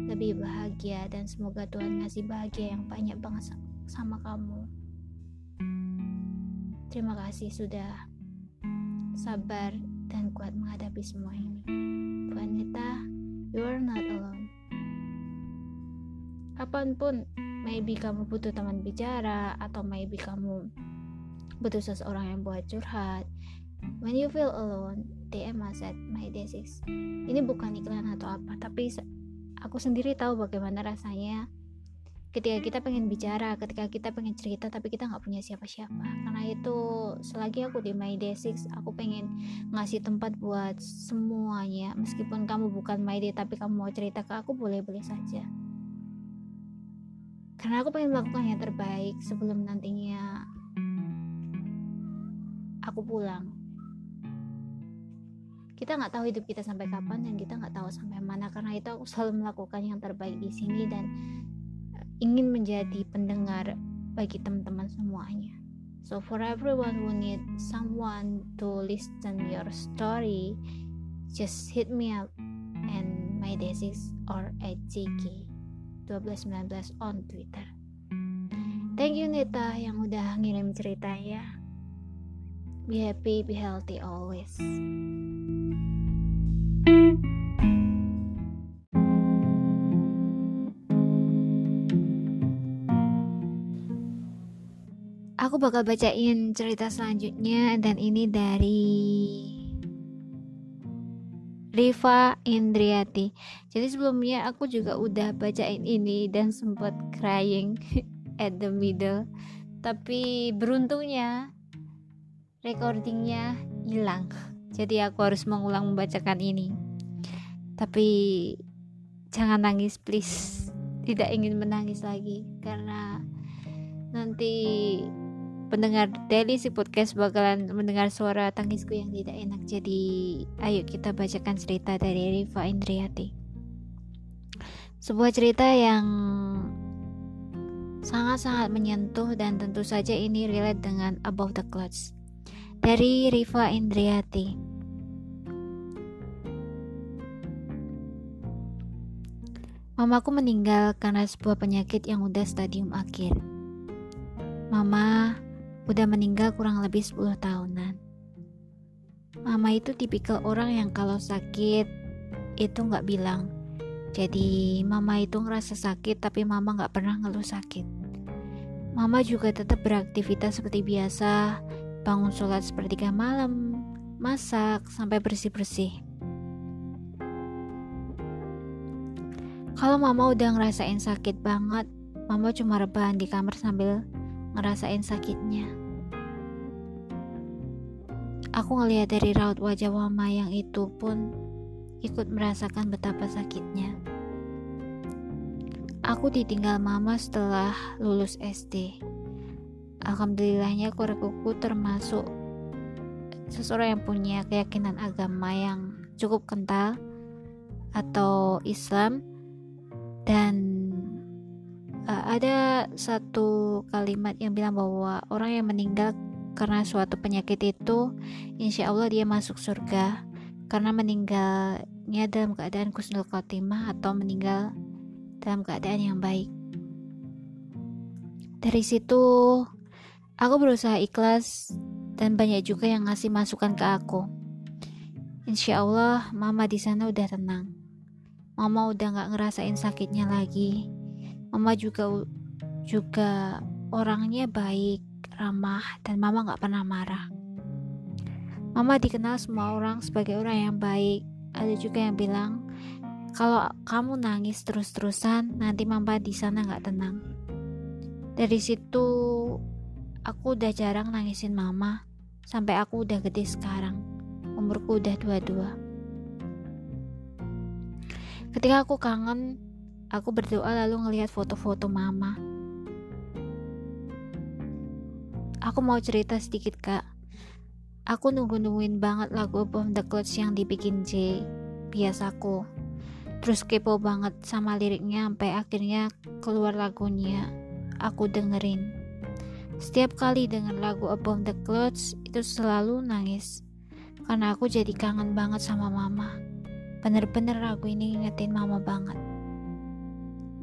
lebih bahagia dan semoga Tuhan ngasih bahagia yang banyak banget sama kamu. Terima kasih sudah sabar dan kuat menghadapi semua ini. Wanita, you are not alone. Kapan pun, maybe kamu butuh teman bicara atau maybe kamu butuh seseorang yang buat curhat. When you feel alone, DM us at my day6 ini bukan iklan atau apa tapi aku sendiri tahu bagaimana rasanya ketika kita pengen bicara ketika kita pengen cerita tapi kita nggak punya siapa-siapa. Karena itu selagi aku di my day 6 aku pengen ngasih tempat buat semuanya. Meskipun kamu bukan my day tapi kamu mau cerita ke aku boleh-boleh saja. Karena aku pengen melakukan yang terbaik sebelum nantinya aku pulang kita nggak tahu hidup kita sampai kapan dan kita nggak tahu sampai mana karena itu aku selalu melakukan yang terbaik di sini dan eh, ingin menjadi pendengar bagi teman-teman semuanya. So for everyone who need someone to listen your story, just hit me up and my desis or at JK 1219 on Twitter. Thank you Nita yang udah ngirim ceritanya. Be happy, be healthy always. Bakal bacain cerita selanjutnya dan ini dari Riva Indriati. Jadi sebelumnya aku juga udah bacain ini dan sempat crying at the middle. Tapi beruntungnya recordingnya hilang. Jadi aku harus mengulang membacakan ini. Tapi jangan nangis please. Tidak ingin menangis lagi karena nanti pendengar daily si podcast bakalan mendengar suara tangisku yang tidak enak. Jadi ayo kita bacakan cerita dari Riva Indriati. Sebuah cerita yang sangat-sangat menyentuh dan tentu saja ini relate dengan Above the Clouds. Dari Riva Indriati. Mamaku meninggal karena sebuah penyakit yang udah stadium akhir. Mama udah meninggal kurang lebih 10 tahunan. Mama itu tipikal orang yang kalau sakit itu nggak bilang. Jadi mama itu ngerasa sakit tapi mama nggak pernah ngeluh sakit. Mama juga tetap beraktivitas seperti biasa, bangun sholat sepertiga malam, masak, sampai bersih-bersih. Kalau mama udah ngerasain sakit banget, mama cuma rebahan di kamar sambil ngerasain sakitnya. Aku ngelihat dari raut wajah mama yang itu pun ikut merasakan betapa sakitnya. Aku ditinggal mama setelah lulus SD. Alhamdulillahnya keluargaku termasuk seseorang yang punya keyakinan agama yang cukup kental atau Islam dan uh, ada satu kalimat yang bilang bahwa orang yang meninggal karena suatu penyakit itu insya Allah dia masuk surga. Karena meninggalnya dalam keadaan kusnul khotimah atau meninggal dalam keadaan yang baik. Dari situ aku berusaha ikhlas dan banyak juga yang ngasih masukan ke aku. Insya Allah mama di sana udah tenang. Mama udah nggak ngerasain sakitnya lagi. Mama juga juga orangnya baik ramah dan mama nggak pernah marah. Mama dikenal semua orang sebagai orang yang baik. Ada juga yang bilang kalau kamu nangis terus-terusan nanti mama di sana nggak tenang. Dari situ aku udah jarang nangisin mama sampai aku udah gede sekarang. Umurku udah dua-dua. Ketika aku kangen Aku berdoa lalu ngelihat foto-foto mama. Aku mau cerita sedikit kak. Aku nunggu-nungguin banget lagu Bomb the Clouds yang dibikin J. Biasaku. Terus kepo banget sama liriknya sampai akhirnya keluar lagunya. Aku dengerin. Setiap kali denger lagu Above the Clouds itu selalu nangis. Karena aku jadi kangen banget sama mama. Bener-bener lagu ini ngingetin mama banget.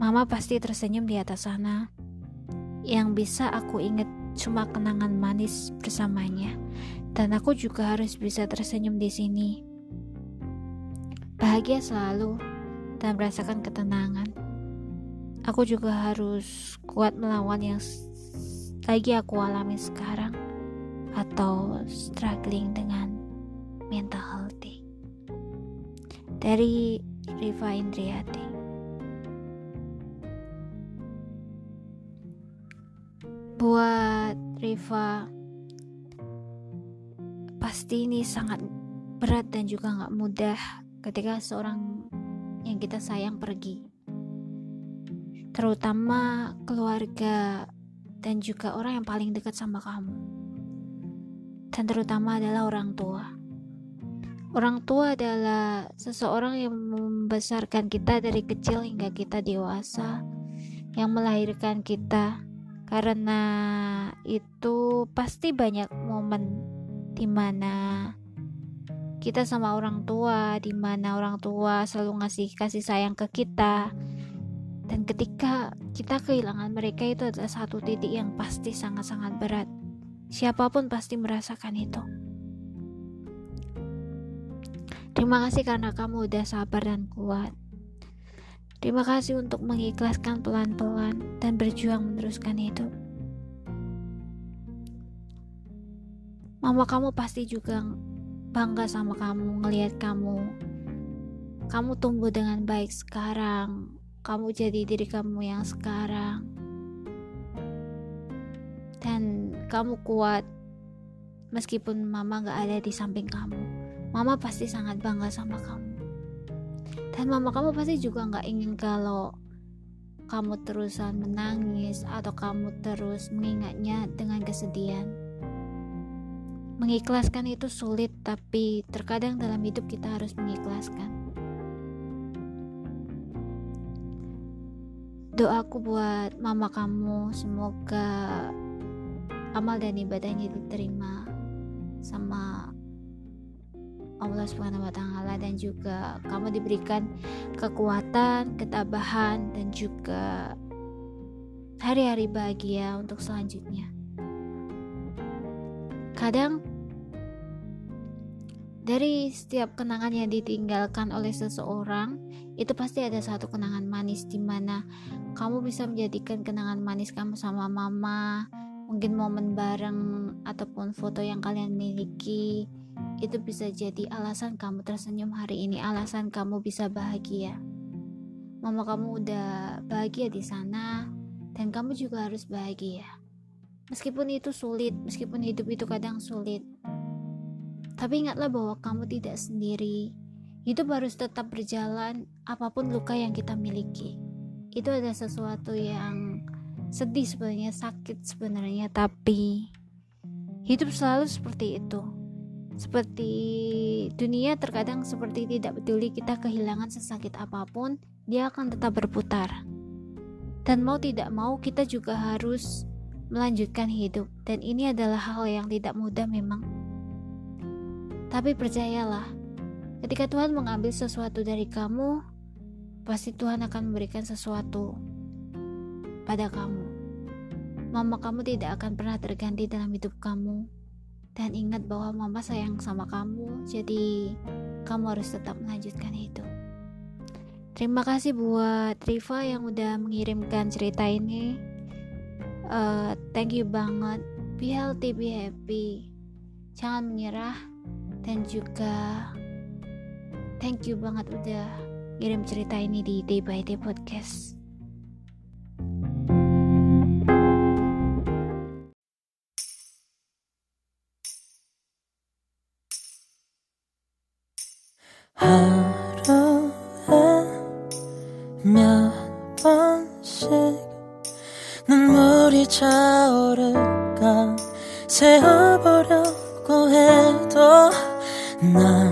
Mama pasti tersenyum di atas sana. Yang bisa aku ingat cuma kenangan manis bersamanya, dan aku juga harus bisa tersenyum di sini. Bahagia selalu dan merasakan ketenangan. Aku juga harus kuat melawan yang lagi aku alami sekarang atau struggling dengan mental healthy. Dari Riva Indriati. Buat Riva pasti ini sangat berat dan juga nggak mudah ketika seorang yang kita sayang pergi. Terutama keluarga dan juga orang yang paling dekat sama kamu. Dan terutama adalah orang tua. Orang tua adalah seseorang yang membesarkan kita dari kecil hingga kita dewasa yang melahirkan kita karena itu pasti banyak momen di mana kita sama orang tua di mana orang tua selalu ngasih kasih sayang ke kita. Dan ketika kita kehilangan mereka itu adalah satu titik yang pasti sangat-sangat berat. Siapa pun pasti merasakan itu. Terima kasih karena kamu udah sabar dan kuat Terima kasih untuk mengikhlaskan pelan-pelan dan berjuang meneruskan hidup. mama kamu pasti juga bangga sama kamu ngelihat kamu. Kamu tumbuh dengan baik sekarang. Kamu jadi diri kamu yang sekarang. Dan kamu kuat meskipun mama gak ada di samping kamu. Mama pasti sangat bangga sama kamu dan mama kamu pasti juga gak ingin kalau kamu terusan menangis atau kamu terus mengingatnya dengan kesedihan. Mengikhlaskan itu sulit, tapi terkadang dalam hidup kita harus mengikhlaskan. Doaku buat mama kamu, semoga amal dan ibadahnya diterima sama Allah Subhanahu wa taala dan juga kamu diberikan kekuatan, ketabahan dan juga hari-hari bahagia untuk selanjutnya. Kadang dari setiap kenangan yang ditinggalkan oleh seseorang, itu pasti ada satu kenangan manis di mana kamu bisa menjadikan kenangan manis kamu sama mama, mungkin momen bareng ataupun foto yang kalian miliki itu bisa jadi alasan kamu tersenyum hari ini, alasan kamu bisa bahagia. Mama kamu udah bahagia di sana, dan kamu juga harus bahagia. Meskipun itu sulit, meskipun hidup itu kadang sulit, tapi ingatlah bahwa kamu tidak sendiri. Hidup harus tetap berjalan, apa pun luka yang kita miliki. Itu ada sesuatu yang sedih sebenarnya, sakit sebenarnya, tapi hidup selalu seperti itu seperti dunia terkadang seperti tidak peduli kita kehilangan sesakit apa pun, dia akan tetap berputar. Dan mau tidak mau kita juga harus melanjutkan hidup dan ini adalah hal yang tidak mudah memang. Tapi percayalah, ketika Tuhan mengambil sesuatu dari kamu, pasti Tuhan akan memberikan sesuatu pada kamu. Mama kamu tidak akan pernah terganti dalam hidup kamu dan ingat bahwa mama sayang sama kamu jadi kamu harus tetap melanjutkan itu terima kasih buat Riva yang udah mengirimkan cerita ini. Uh, thank you banget. Be healthy be happy. Jangan menyerah. Dan juga thank you banget udah kirim cerita ini di Day by Day Podcast 하루에 몇 번씩 눈물이 차오르가 세어보려고 해도 난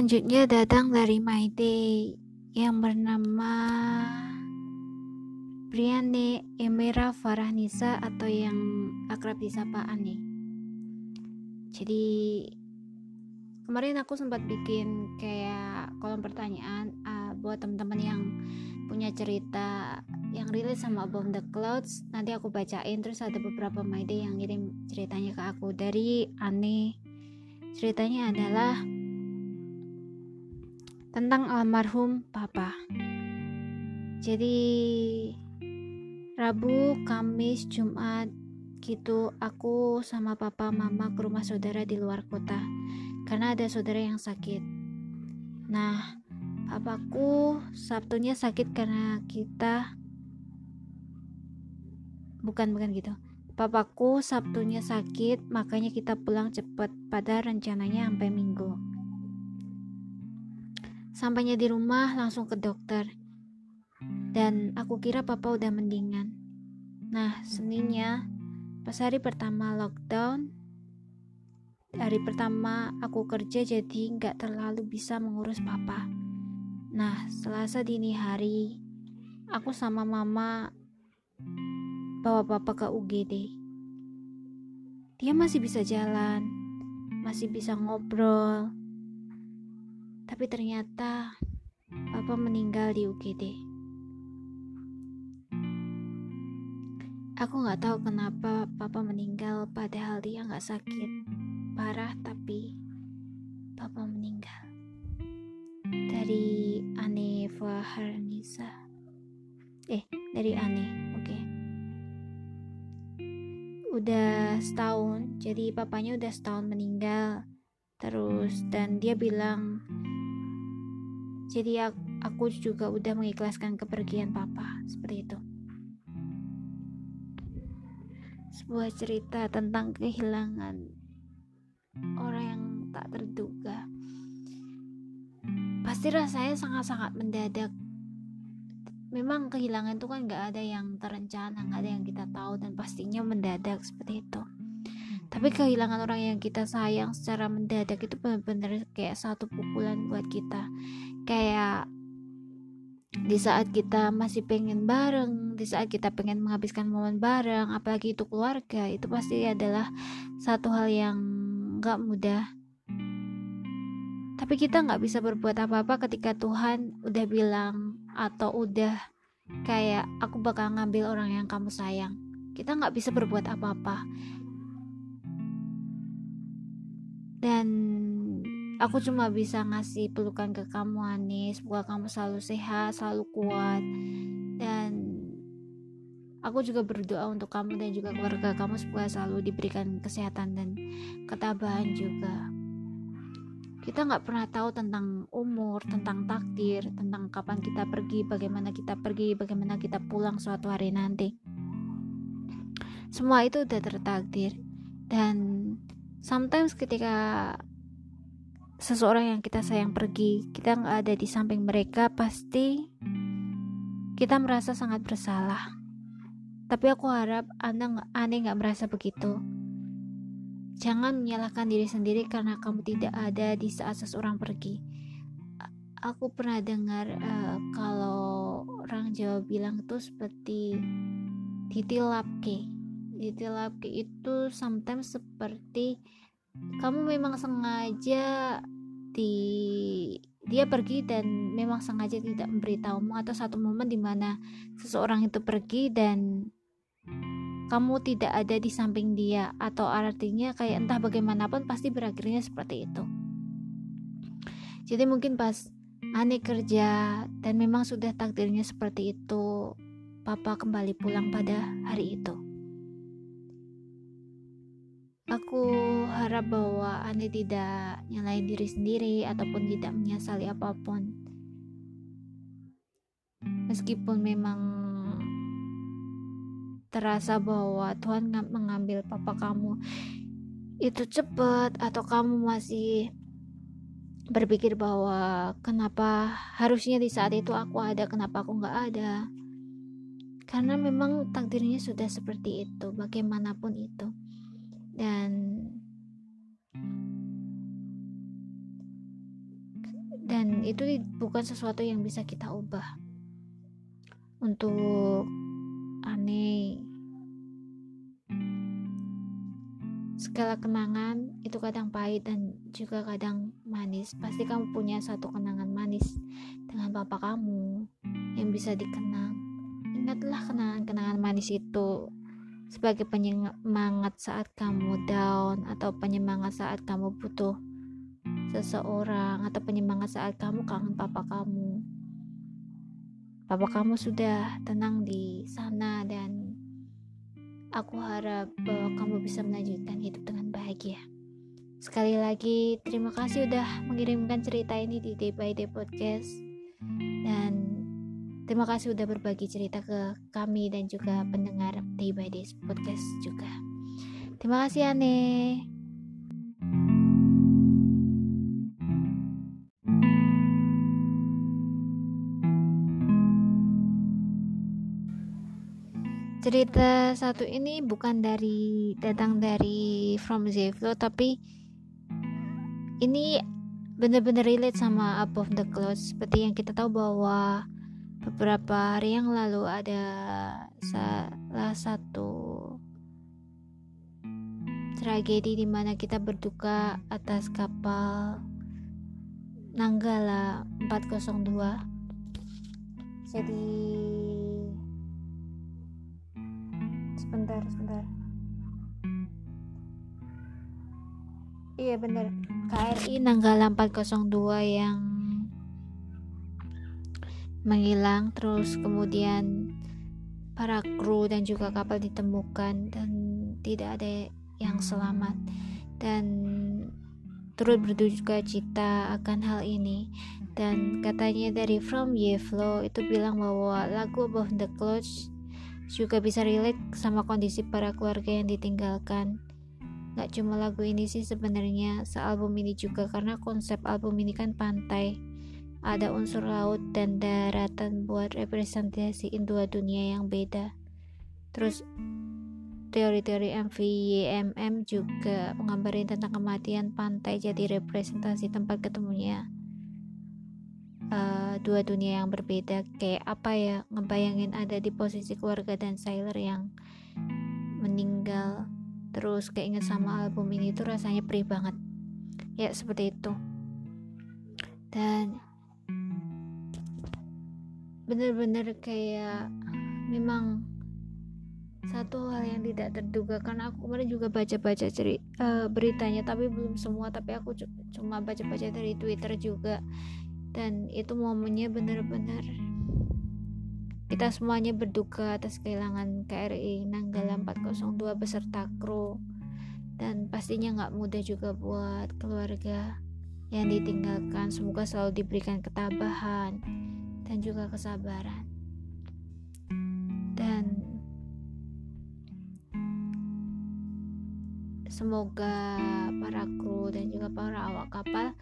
selanjutnya datang dari Maite yang bernama Briane Emira Farahnisa atau yang akrab disapa Ani. Jadi kemarin aku sempat bikin kayak kolom pertanyaan uh, buat teman-teman yang punya cerita yang rilis sama Above the Clouds nanti aku bacain. Terus ada beberapa Maide yang ngirim ceritanya ke aku. Dari Ani ceritanya adalah tentang almarhum papa. Jadi Rabu, Kamis, Jumat gitu aku sama papa mama ke rumah saudara di luar kota karena ada saudara yang sakit. Nah, papaku Sabtunya sakit karena kita bukan bukan gitu. Papaku Sabtunya sakit, makanya kita pulang cepet pada rencananya sampai Minggu. Sampainya di rumah langsung ke dokter. Dan aku kira papa udah mendingan. Nah, Seninnya pas hari pertama lockdown, hari pertama aku kerja jadi nggak terlalu bisa mengurus papa. Nah, Selasa dini hari, aku sama mama bawa papa ke UGD. Dia masih bisa jalan, masih bisa ngobrol, tapi ternyata papa meninggal di UGD. Aku nggak tahu kenapa papa meninggal padahal dia nggak sakit parah tapi papa meninggal. Dari Ane Faharnisa. Eh, dari Ane. Oke. Udah setahun, jadi papanya udah setahun meninggal. Terus dan dia bilang jadi aku juga udah mengikhlaskan kepergian papa seperti itu. Sebuah cerita tentang kehilangan orang yang tak terduga. Pasti rasanya sangat-sangat mendadak. Memang kehilangan itu kan gak ada yang terencana gak ada yang kita tahu dan pastinya mendadak seperti itu. Tapi kehilangan orang yang kita sayang secara mendadak itu benar-benar kayak satu pukulan buat kita kayak di saat kita masih pengen bareng, di saat kita pengen menghabiskan momen bareng, apalagi itu keluarga, itu pasti adalah satu hal yang gak mudah. Tapi kita nggak bisa berbuat apa-apa ketika Tuhan udah bilang atau udah kayak aku bakal ngambil orang yang kamu sayang. Kita nggak bisa berbuat apa-apa. Dan aku cuma bisa ngasih pelukan ke kamu Anis. Semoga kamu selalu sehat selalu kuat. Dan aku juga berdoa untuk kamu dan juga keluarga kamu semoga selalu diberikan kesehatan dan ketabahan juga. Kita nggak pernah tahu tentang umur, tentang takdir, tentang kapan kita pergi, bagaimana kita pergi, bagaimana kita pulang suatu hari nanti. Semua itu udah tertakdir. Dan sometimes ketika seseorang yang kita sayang pergi, kita nggak ada di samping mereka, pasti kita merasa sangat bersalah. Tapi aku harap Anda aneh nggak merasa begitu. Jangan menyalahkan diri sendiri karena kamu tidak ada di saat seseorang pergi. Aku pernah dengar uh, kalau orang Jawa bilang itu seperti titilapke. Titilapke itu sometimes seperti kamu memang sengaja di dia pergi dan memang sengaja tidak memberitahumu atau satu momen di mana seseorang itu pergi dan kamu tidak ada di samping dia atau artinya kayak entah bagaimanapun pasti berakhirnya seperti itu. Jadi mungkin pas aneh kerja dan memang sudah takdirnya seperti itu papa kembali pulang pada hari itu Aku harap bahwa Ane tidak nyalain diri sendiri ataupun tidak menyesali apa pun. Meskipun memang terasa bahwa Tuhan mengambil papa kamu itu cepat atau kamu masih berpikir bahwa kenapa harusnya di saat itu aku ada kenapa aku nggak ada karena memang takdirnya sudah seperti itu bagaimanapun itu itu bukan sesuatu yang bisa kita ubah. Untuk aneh. Segala kenangan itu kadang pahit dan juga kadang manis. Pasti kamu punya satu kenangan manis dengan papa kamu yang bisa dikenang. Ingatlah kenangan-kenangan manis itu sebagai penyemangat saat kamu down atau penyemangat saat kamu butuh seseorang atau penyemangat saat kamu kangen papa kamu. Papa kamu sudah tenang di sana dan aku harap bahwa kamu bisa melanjutkan hidup dengan bahagia. Sekali lagi terima kasih udah mengirimkan cerita ini di Day by Day Podcast dan Terima kasih sudah berbagi cerita ke kami dan juga pendengar Day by Day podcast juga. Terima kasih Ane. Cerita satu ini bukan dari datang dari From Zevlo tapi ini benar-benar relate sama Above the Clouds. Seperti yang kita tahu bahwa beberapa hari yang lalu ada salah satu tragedi di mana kita berduka atas kapal Nanggala 402 jadi sebentar sebentar. Iya benar KRI Nanggala 402 yang menghilang terus kemudian para kru dan juga kapal ditemukan dan tidak ada yang selamat. Dan turut berduka cita akan hal ini. Dan katanya dari From Yeflo itu bilang bahwa lagu Above the Clouds juga bisa relate sama kondisi para keluarga yang ditinggalkan. Gak cuma lagu ini sih sebenarnya sealbum ini juga karena konsep album ini kan pantai. Ada unsur laut dan daratan buat representasiin dua dunia yang beda. Terus teori-teori MVYMM juga menggambarin tentang kematian pantai jadi representasi tempat ketemunya uh, dua dunia yang berbeda. Kayak apa ya ngebayangin ada di posisi keluarga dan sailor yang meninggal terus keinget sama album ini tuh rasanya perih banget. Ya seperti itu. Dan bener-bener kayak memang satu hal yang tidak terduga. Karena aku kemarin juga baca-baca cerita uh, beritanya tapi belum semua. Tapi aku cuma baca-baca dari Twitter juga dan itu momennya benar-benar kita semuanya berduka atas kehilangan KRI Nanggala 402 beserta kru. Dan pastinya nggak mudah juga buat keluarga yang ditinggalkan. Semoga selalu diberikan ketabahan dan juga kesabaran. Dan semoga para kru dan juga para awak kapal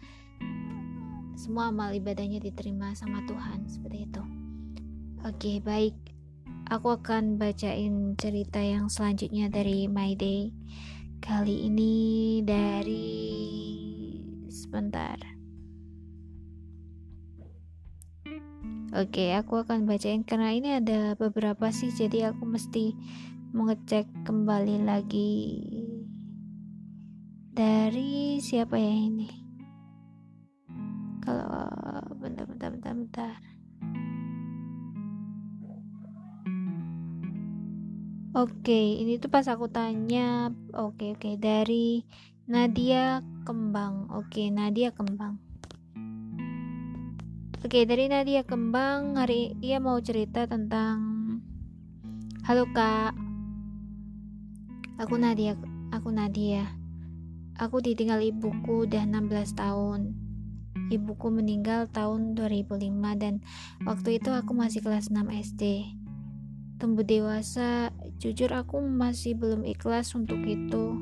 semua amal ibadahnya diterima sama Tuhan seperti itu Oke, baik. Aku akan bacain cerita yang selanjutnya dari My Day. Kali ini dari sebentar. Oke, aku akan bacain karena ini ada beberapa sih, jadi aku mesti mengecek kembali lagi dari siapa ya ini. Kalau bentar, bentar, bentar, bentar. Oke, ini tuh pas aku tanya, oke oke dari Nadia Kembang. Oke, Nadia Kembang. Oke, dari Nadia Kembang hari ia mau cerita tentang Halo Kak. Aku Nadia, aku Nadia. Aku ditinggal ibuku udah 16 tahun. Ibuku meninggal tahun 2005 dan waktu itu aku masih kelas 6 SD tumbuh dewasa, jujur aku masih belum ikhlas untuk itu,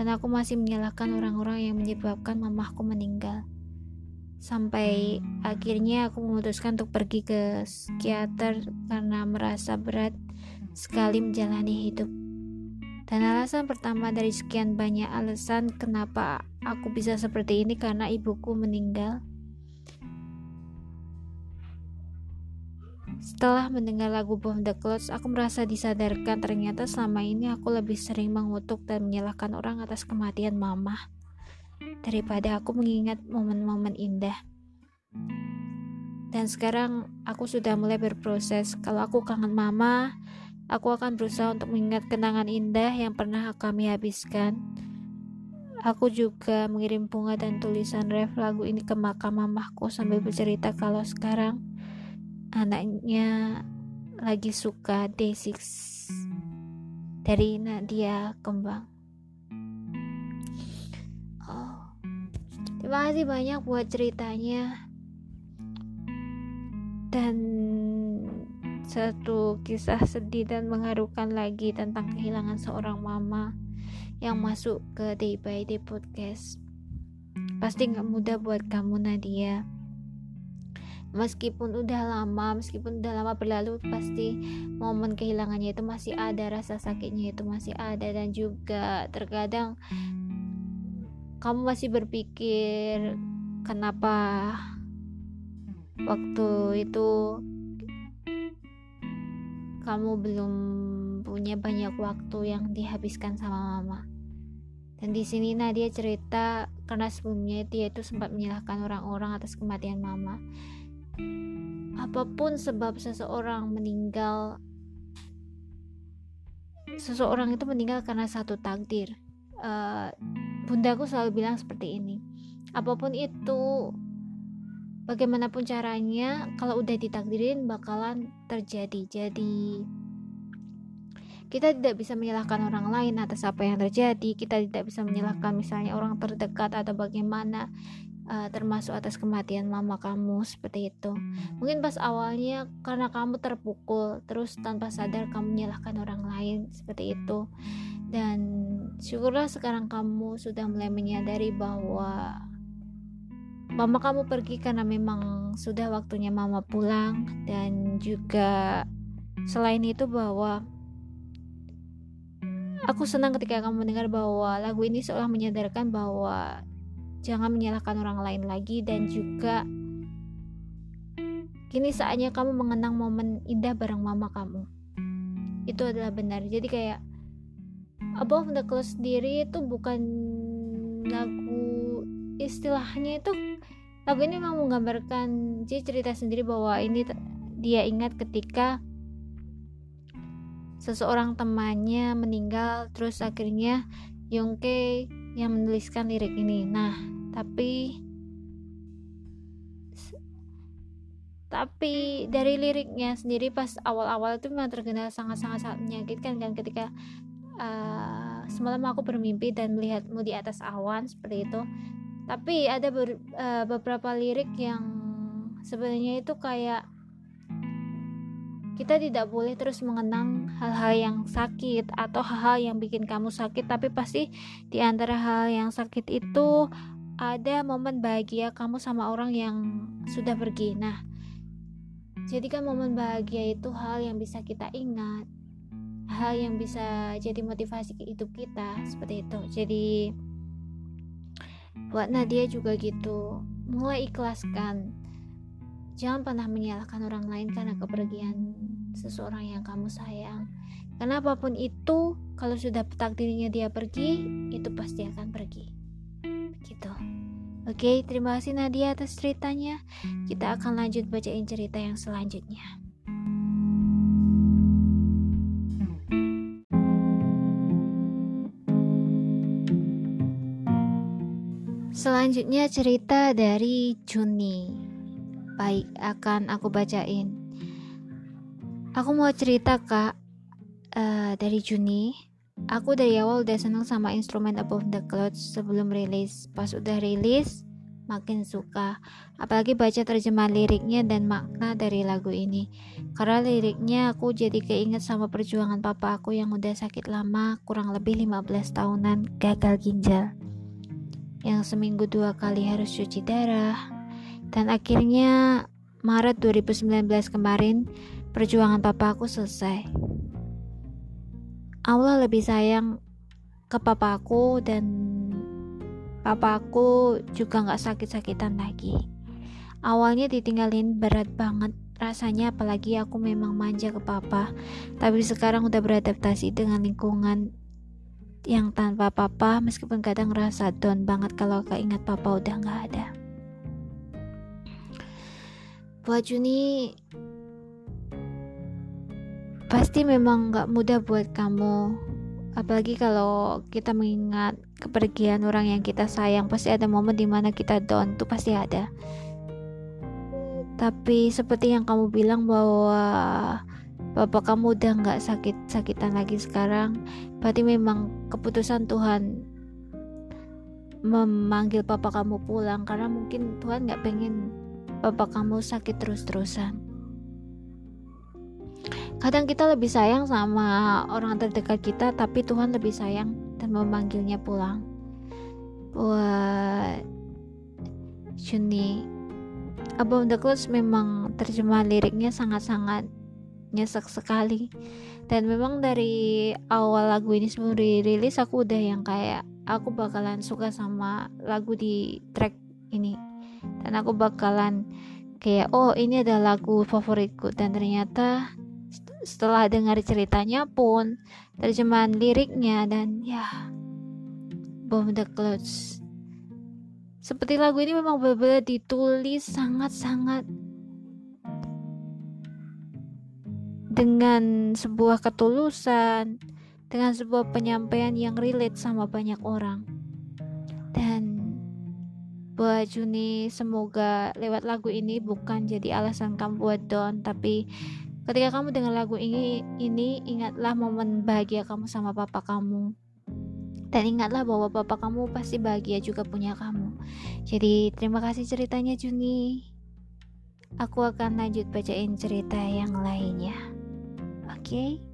dan aku masih menyalahkan orang-orang yang menyebabkan mamahku meninggal. Sampai akhirnya aku memutuskan untuk pergi ke psikiater karena merasa berat sekali menjalani hidup. Dan alasan pertama dari sekian banyak alasan kenapa aku bisa seperti ini karena ibuku meninggal. Setelah mendengar lagu Bomb the Clouds, aku merasa disadarkan ternyata selama ini aku lebih sering mengutuk dan menyalahkan orang atas kematian mama daripada aku mengingat momen-momen indah. Dan sekarang aku sudah mulai berproses. Kalau aku kangen mama, aku akan berusaha untuk mengingat kenangan indah yang pernah kami habiskan. Aku juga mengirim bunga dan tulisan ref lagu ini ke makam mamahku sambil bercerita kalau sekarang anaknya lagi suka D6 dari Nadia Kembang. Oh, terima kasih banyak buat ceritanya. Dan satu kisah sedih dan mengharukan lagi tentang kehilangan seorang mama yang masuk ke Day by Day podcast. Pasti nggak mudah buat kamu Nadia meskipun udah lama meskipun udah lama berlalu pasti momen kehilangannya itu masih ada rasa sakitnya itu masih ada dan juga terkadang kamu masih berpikir kenapa waktu itu kamu belum punya banyak waktu yang dihabiskan sama mama. Dan di sini Nadia cerita karena sebelumnya dia itu sempat menyalahkan orang-orang atas kematian mama. Apa pun sebab seseorang meninggal seseorang itu meninggal karena satu takdir. Uh, bundaku selalu bilang seperti ini apa pun itu bagaimanapun caranya kalau udah ditakdirin bakalan terjadi jadi kita tidak bisa menyalahkan orang lain atas apa yang terjadi kita tidak bisa menyalahkan misalnya orang terdekat atau bagaimana uh, termasuk atas kematian mama kamu seperti itu. Mungkin pas awalnya karena kamu terpukul, terus tanpa sadar kamu menyalahkan orang lain seperti itu. Dan syukurlah sekarang kamu sudah mulai menyadari bahwa mama kamu pergi karena memang sudah waktunya mama pulang dan juga selain itu bahwa aku senang ketika kamu mendengar bahwa lagu ini seolah menyadarkan bahwa Jangan menyalahkan orang lain lagi dan juga kini saatnya kamu mengenang momen indah bareng mama kamu. Itu adalah benar. Jadi kayak Above the Clouds sendiri itu bukan lagu istilahnya itu lagu ini memang menggambarkan cerita sendiri bahwa ini dia ingat ketika seseorang temannya meninggal terus akhirnya Yongke yang menuliskan lirik ini. Nah, tapi tapi dari liriknya sendiri pas awal-awal itu memang terkenal sangat-sangat sangat menyakitkan kan ketika uh, semalam aku bermimpi dan melihatmu di atas awan seperti itu tapi ada ber, uh, beberapa lirik yang sebenarnya itu kayak kita tidak boleh terus mengenang hal-hal yang sakit atau hal-hal yang bikin kamu sakit tapi pasti di antara hal yang sakit itu ada momen bahagia kamu sama orang yang sudah pergi nah Jadikan momen bahagia itu hal yang bisa kita ingat, hal yang bisa jadi motivasi hidup kita seperti itu. Jadi buat Nadia juga gitu, mulai ikhlaskan. Jangan pernah menyalahkan orang lain karena kepergian seseorang yang kamu sayang. Karena apa pun itu, kalau sudah takdirnya dia pergi, itu pasti akan pergi. Begitu. Oke, terima kasih Nadia atas ceritanya. Kita akan lanjut bacain cerita yang selanjutnya. Selanjutnya cerita dari Juni. Baik, akan aku bacain. Aku mau cerita kak uh, dari Juni Aku dari awal udah seneng sama instrumen Above the Clouds sebelum rilis. Pas udah rilis, makin suka. Apalagi baca terjemahan liriknya dan makna dari lagu ini. Karena liriknya aku jadi keinget sama perjuangan papa aku yang udah sakit lama, kurang lebih 15 tahunan, gagal ginjal. Yang seminggu dua kali harus cuci darah. Dan akhirnya Maret 2019 kemarin, perjuangan papa aku selesai. Allah lebih sayang ke papaku dan papaku juga nggak sakit-sakitan lagi. Awalnya ditinggalin berat banget rasanya apalagi aku memang manja ke papa tapi sekarang udah beradaptasi dengan lingkungan yang tanpa papa meskipun kadang ngerasa down banget kalau keinget papa udah nggak ada. Buat Juni pasti memang gak mudah buat kamu. Apalagi kalau kita mengingat kepergian orang yang kita sayang pasti ada momen di mana kita down tuh pasti ada. Tapi seperti yang kamu bilang bahwa bapak kamu udah nggak sakit sakitan lagi sekarang berarti memang keputusan Tuhan memanggil papa kamu pulang karena mungkin Tuhan nggak pengen bapak kamu sakit terus-terusan Kadang kita lebih sayang sama orang terdekat kita, tapi Tuhan lebih sayang dan memanggilnya pulang. Buat Juni, Above the Clouds memang terjemahan liriknya sangat-sangat nyesek sekali. Dan memang dari awal lagu ini sebelum dirilis aku udah yang kayak aku bakalan suka sama lagu di track ini. Dan aku bakalan kayak oh ini adalah lagu favoritku dan ternyata setelah dengar ceritanya pun terjemahan liriknya dan ya Bomb the Clouds seperti lagu ini memang benar-benar ditulis sangat-sangat dengan sebuah ketulusan dengan sebuah penyampaian yang relate sama banyak orang dan buat Juni semoga lewat lagu ini bukan jadi alasan kamu buat down tapi Ketika kamu dengar lagu ini, ini ingatlah momen bahagia kamu sama papa kamu. Dan ingatlah bahwa papa kamu pasti bahagia juga punya kamu. Jadi terima kasih ceritanya Juni. Aku akan lanjut bacain cerita yang lainnya. Oke? Okay?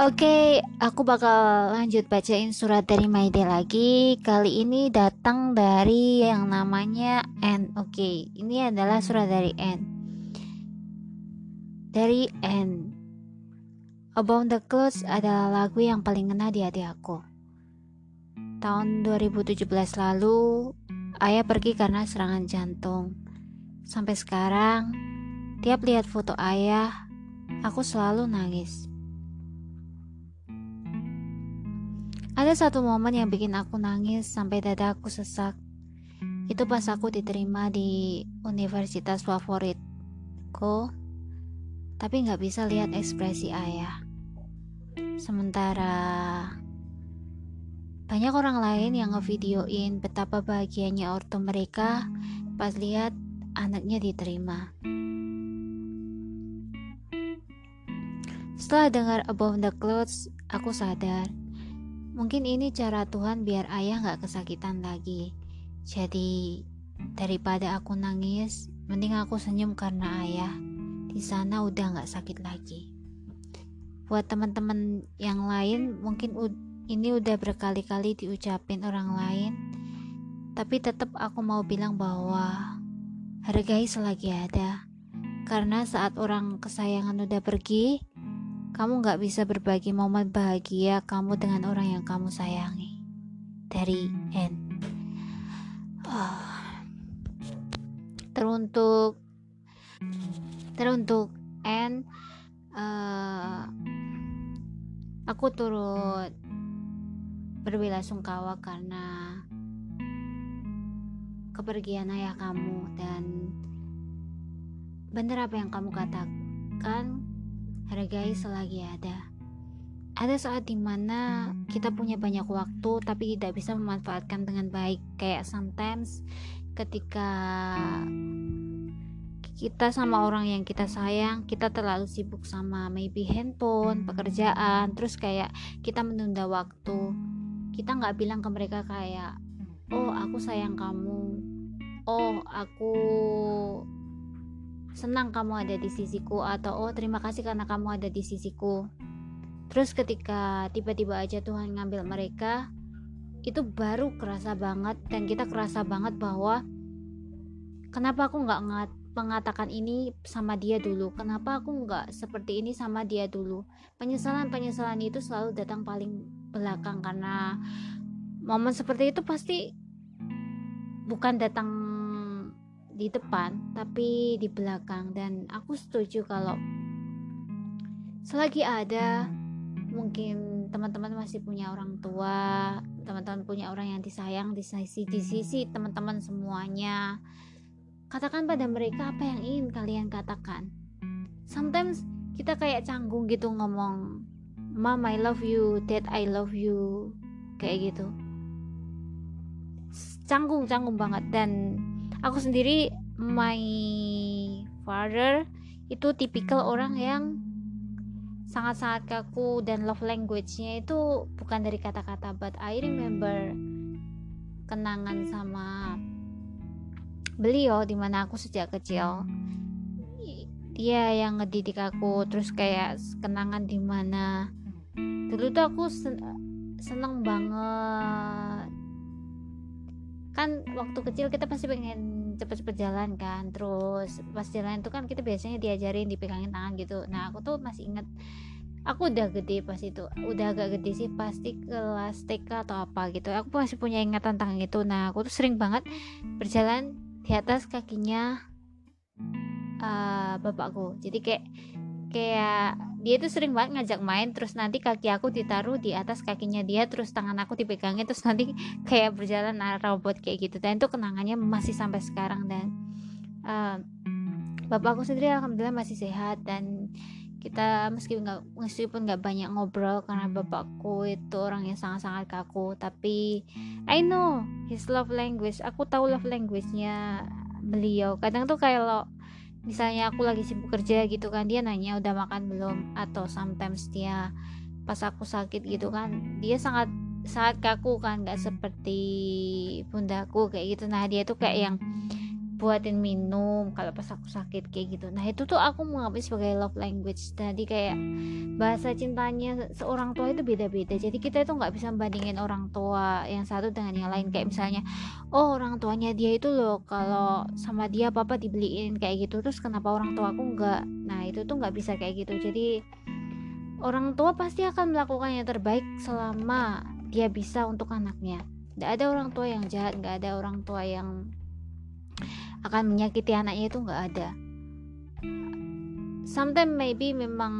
Oke, aku bakal lanjut bacain surat dari Maide lagi. Kali ini datang dari yang namanya N. Oke, ini adalah surat dari N. Dari N. About the Clothes adalah lagu yang paling ngena di hati aku. Tahun 2017 lalu, ayah pergi karena serangan jantung. Sampai sekarang, tiap lihat foto ayah, aku selalu nangis. Ada satu momen yang bikin aku nangis sampai dadaku sesak. Itu pas aku diterima di universitas favoritku, tapi nggak bisa lihat ekspresi ayah. Sementara banyak orang lain yang ngevideoin betapa bahagianya ortu mereka pas lihat anaknya diterima. Setelah dengar Above the Clouds, aku sadar Mungkin ini cara Tuhan biar ayah gak kesakitan lagi. Jadi, daripada aku nangis, mending aku senyum karena ayah di sana udah gak sakit lagi. Buat teman-teman yang lain, mungkin ini udah berkali-kali diucapin orang lain, tapi tetap aku mau bilang bahwa hargai selagi ada. Karena saat orang kesayangan udah pergi, kamu gak bisa berbagi momen bahagia kamu dengan orang yang kamu sayangi. Dari N. Oh. Teruntuk teruntuk N uh, aku turut berbelasungkawa karena kepergian ayah kamu dan bener apa yang kamu katakan hargai selagi ada. Ada saat di mana kita punya banyak waktu tapi tidak bisa memanfaatkan dengan baik. Kayak sometimes ketika kita sama orang yang kita sayang, kita terlalu sibuk sama maybe handphone, pekerjaan, terus kayak kita menunda waktu. Kita nggak bilang ke mereka kayak, oh aku sayang kamu, oh aku senang kamu ada di sisiku atau oh terima kasih karena kamu ada di sisiku. Terus ketika tiba-tiba aja Tuhan ngambil mereka itu baru kerasa banget dan kita kerasa banget bahwa kenapa aku nggak mengatakan ini sama dia dulu? Kenapa aku nggak seperti ini sama dia dulu? Penyesalan penyesalan itu selalu datang paling belakang karena momen seperti itu pasti bukan datang di depan tapi di belakang. Dan aku setuju kalau selagi ada mungkin teman-teman masih punya orang tua teman-teman punya orang yang disayang di sisi di sisi teman-teman semuanya. Katakan pada mereka apa yang ingin kalian katakan. Sometimes kita kayak canggung gitu ngomong mom I love you dad I love you. Kayak gitu. Canggung canggung banget dan aku sendiri my father itu tipikal orang yang sangat-sangat kaku dan love language-nya itu bukan dari kata-kata but I remember kenangan sama beliau di mana aku sejak kecil. Dia yang ngedidik aku terus kayak kenangan di mana dulu tuh aku sen seneng banget kan waktu kecil kita pasti pengen cepet-cepet jalan kan terus pas jalan itu kan kita biasanya diajarin dipegangin tangan gitu. Nah aku tuh masih inget aku udah gede pas itu udah agak gede sih pasti kelas TK atau apa gitu. Aku masih punya ingatan tentang itu. Nah aku tuh sering banget berjalan di atas kakinya uh, bapakku. Jadi kayak kayak dia tuh sering banget ngajak main terus nanti kaki aku ditaruh di atas kakinya dia terus tangan aku dipegangin terus nanti kayak berjalan robot kayak gitu. Dan itu kenangannya masih sampai sekarang dan uh, bapakku sendiri alhamdulillah masih sehat dan kita meskipun nggak meskipun nggak banyak ngobrol karena bapakku itu orang yang sangat-sangat kaku tapi I know his love language aku tahu love language-nya beliau. Kadang tuh kayak lo misalnya aku lagi sibuk kerja gitu kan dia nanya udah makan belum? Atau sometimes dia pas aku sakit gitu kan dia sangat sangat kaku kan nggak seperti bundaku kayak gitu. Nah dia tuh kayak yang buatin minum kalau pas aku sakit kayak gitu. Nah itu tuh aku menganggap sebagai love language. Jadi kayak bahasa cintanya seorang tua itu beda-beda. Jadi kita itu nggak bisa bandingin orang tua yang satu dengan yang lain. Kayak misalnya oh orang tuanya dia itu loh kalau sama dia papa dibeliin kayak gitu. Terus kenapa orang tua aku nggak? Nah itu tuh nggak bisa kayak gitu. Jadi orang tua pasti akan melakukan yang terbaik selama dia bisa untuk anaknya. Nggak ada orang tua yang jahat nggak ada orang tua yang akan menyakiti anaknya itu nggak ada. Sometimes maybe memang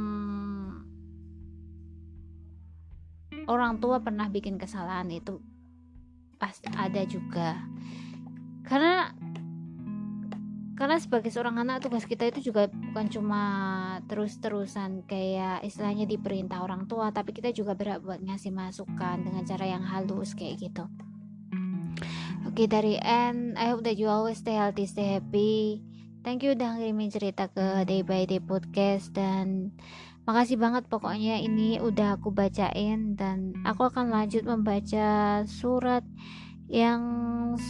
orang tua pernah bikin kesalahan itu pasti ada juga. Karena karena sebagai seorang anak tugas kita itu juga bukan cuma terus-terusan kayak istilahnya diperintah orang tua tapi kita juga berhak buat ngasih masukan dengan cara yang halus kayak gitu Oke dari N, I hope that you always stay healthy, stay happy. Thank you udah ngirimin cerita ke Day by Day Podcast dan makasih banget pokoknya ini udah aku bacain dan aku akan lanjut membaca surat yang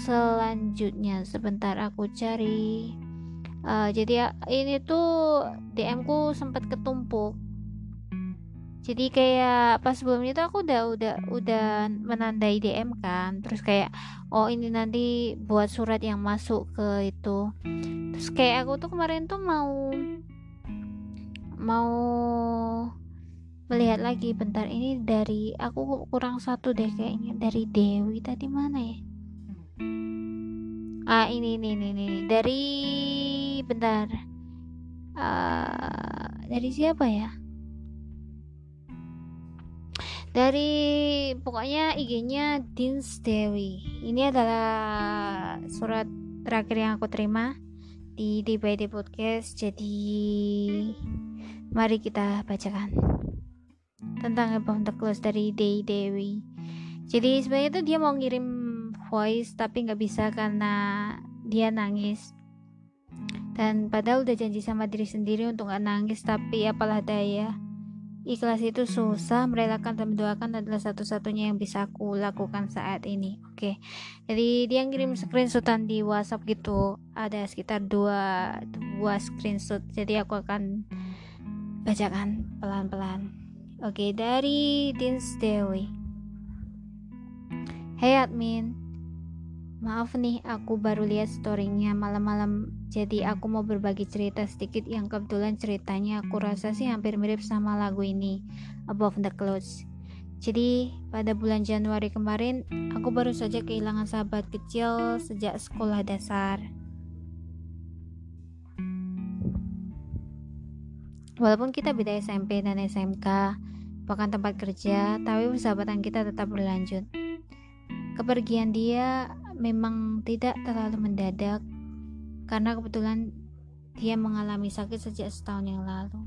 selanjutnya. Sebentar aku cari. Uh, jadi ya, ini tuh DM ku sempat ketumpuk jadi kayak pas sebelumnya tuh aku udah udah udah menandai DM kan. Terus kayak oh ini nanti buat surat yang masuk ke itu. Terus kayak aku tuh kemarin tuh mau mau melihat lagi bentar ini dari aku kurang satu deh kayaknya dari Dewi tadi mana ya? Ah ini ini ini, ini. dari bentar. Uh, dari siapa ya dari pokoknya IG-nya Dins Dewi ini adalah surat terakhir yang aku terima di DBD Podcast. Jadi mari kita bacakan tentang Above the Close dari Day Dewi. Jadi sebenarnya itu dia mau ngirim voice tapi nggak bisa karena dia nangis. Dan padahal udah janji sama diri sendiri untuk nggak nangis tapi apalah daya Ikhlas itu susah, merelakan dan mendoakan adalah satu-satunya yang bisa aku lakukan saat ini. Oke, jadi dia ngirim screenshotan di WhatsApp gitu, ada sekitar dua dua screenshot. Jadi aku akan bacakan pelan-pelan. Oke, dari Dins Dewi. Hey admin, Maaf nih, aku baru lihat storynya malam-malam, jadi aku mau berbagi cerita sedikit yang kebetulan ceritanya aku rasa sih hampir mirip sama lagu ini, Above the Clouds. Jadi, pada bulan Januari kemarin, aku baru saja kehilangan sahabat kecil sejak sekolah dasar. Walaupun kita beda SMP dan SMK, bahkan tempat kerja, tapi persahabatan kita tetap berlanjut. Kepergian dia memang tidak terlalu mendadak karena kebetulan dia mengalami sakit sejak setahun yang lalu.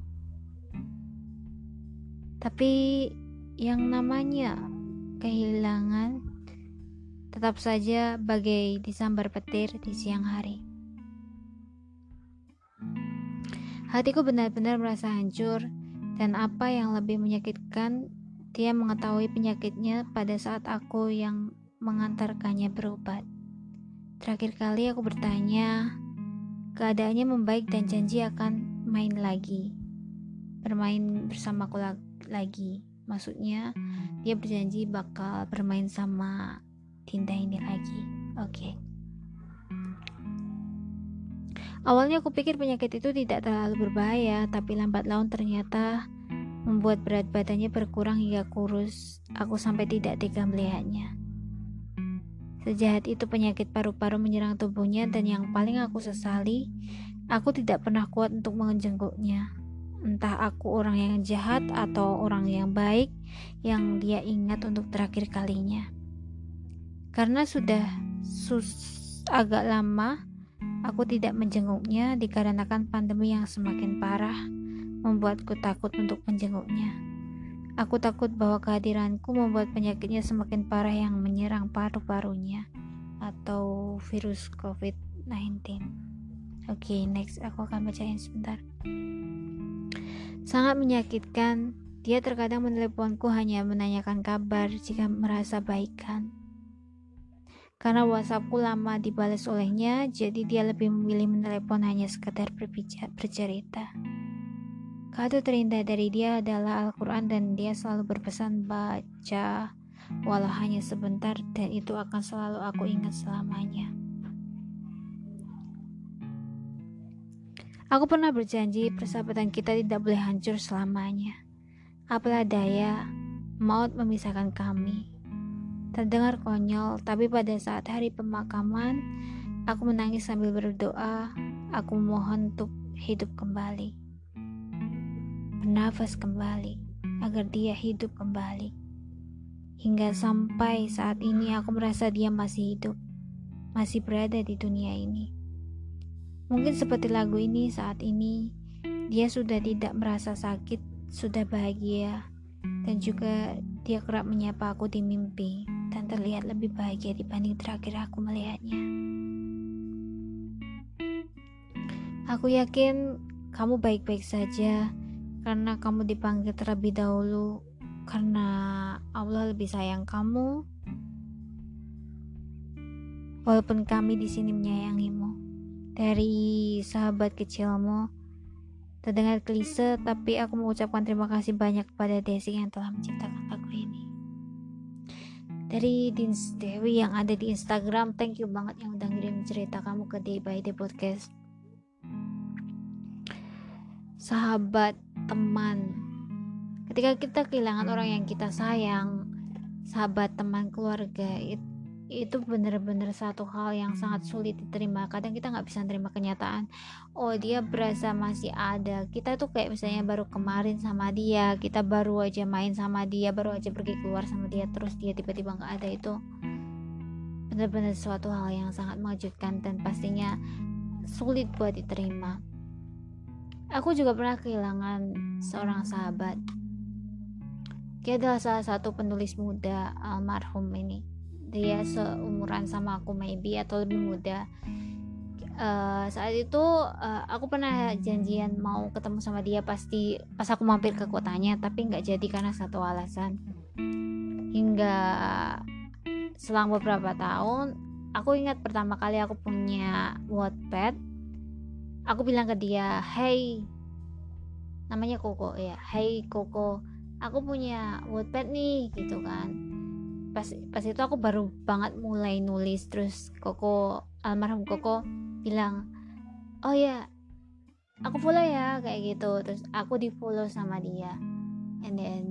Tapi yang namanya kehilangan tetap saja bagai disambar petir di siang hari. Hatiku benar-benar merasa hancur dan apa yang lebih menyakitkan dia mengetahui penyakitnya pada saat aku yang mengantarkannya berobat. Terakhir kali aku bertanya, keadaannya membaik dan janji akan main lagi. Bermain bersamaku lagi. Maksudnya, dia berjanji bakal bermain sama Dinda ini lagi. Oke. Okay. Awalnya aku pikir penyakit itu tidak terlalu berbahaya, tapi lambat laun ternyata membuat berat badannya berkurang hingga kurus. Aku sampai tidak tega melihatnya. Sejahat itu penyakit paru-paru menyerang tubuhnya dan yang paling aku sesali, aku tidak pernah kuat untuk menjenguknya. Entah aku orang yang jahat atau orang yang baik yang dia ingat untuk terakhir kalinya. Karena sudah sus agak lama aku tidak menjenguknya dikarenakan pandemi yang semakin parah membuatku takut untuk menjenguknya. Aku takut bahwa kehadiranku membuat penyakitnya semakin parah yang menyerang paru-parunya atau virus COVID-19. Oke, okay, next aku akan bacain sebentar. Sangat menyakitkan, dia terkadang meneleponku hanya menanyakan kabar jika merasa baikan. Karena WhatsAppku lama dibalas olehnya, jadi dia lebih memilih menelepon hanya sekedar bercerita. Kado terindah dari dia adalah Al-Quran dan dia selalu berpesan baca walau hanya sebentar dan itu akan selalu aku ingat selamanya. Aku pernah berjanji persahabatan kita tidak boleh hancur selamanya. Apalah daya, maut memisahkan kami. Terdengar konyol, tapi pada saat hari pemakaman, aku menangis sambil berdoa, aku mohon untuk hidup kembali. Bernafas kembali, agar dia hidup kembali. Hingga sampai saat ini aku merasa dia masih hidup, masih berada di dunia ini. Mungkin seperti lagu ini saat ini, dia sudah tidak merasa sakit, sudah bahagia, dan juga dia kerap menyapa aku di mimpi dan terlihat lebih bahagia dibanding terakhir aku melihatnya. Aku yakin kamu baik-baik saja karena kamu dipanggil terlebih dahulu karena Allah lebih sayang kamu. Walaupun kami di sini menyayangimu dari sahabat kecilmu, terdengar klise, tapi aku mengucapkan terima kasih banyak kepada Desi yang telah menciptakan lagu ini. Dari Dins Dewi yang ada di Instagram thank you banget yang udah ngirim cerita kamu ke Day by Day Podcast. Sahabat teman. Ketika kita kehilangan orang yang kita sayang sahabat teman keluarga itu itu bener-bener satu hal yang sangat sulit diterima. Kadang kita nggak bisa terima kenyataan oh dia berasa masih ada. Kita tuh kayak misalnya baru kemarin sama dia kita baru aja main sama dia baru aja pergi keluar sama dia terus dia tiba-tiba nggak ada itu bener-bener suatu hal yang sangat mengejutkan dan pastinya sulit buat diterima aku juga pernah kehilangan seorang sahabat. Dia adalah salah satu penulis muda almarhum ini. Dia seumuran sama aku maybe atau lebih muda. Uh, saat itu uh, aku pernah janjian mau ketemu sama dia pasti pas aku mampir ke kotanya tapi nggak jadi karena satu alasan. Hingga selang beberapa tahun aku ingat pertama kali aku punya Wattpad aku bilang ke dia hey namanya Koko ya. Hey Koko aku punya Wattpad nih gitu kan. Pas pas itu aku baru banget mulai nulis. Terus Koko almarhum Koko bilang oh ya aku follow ya kayak gitu. Terus aku di follow sama dia. And then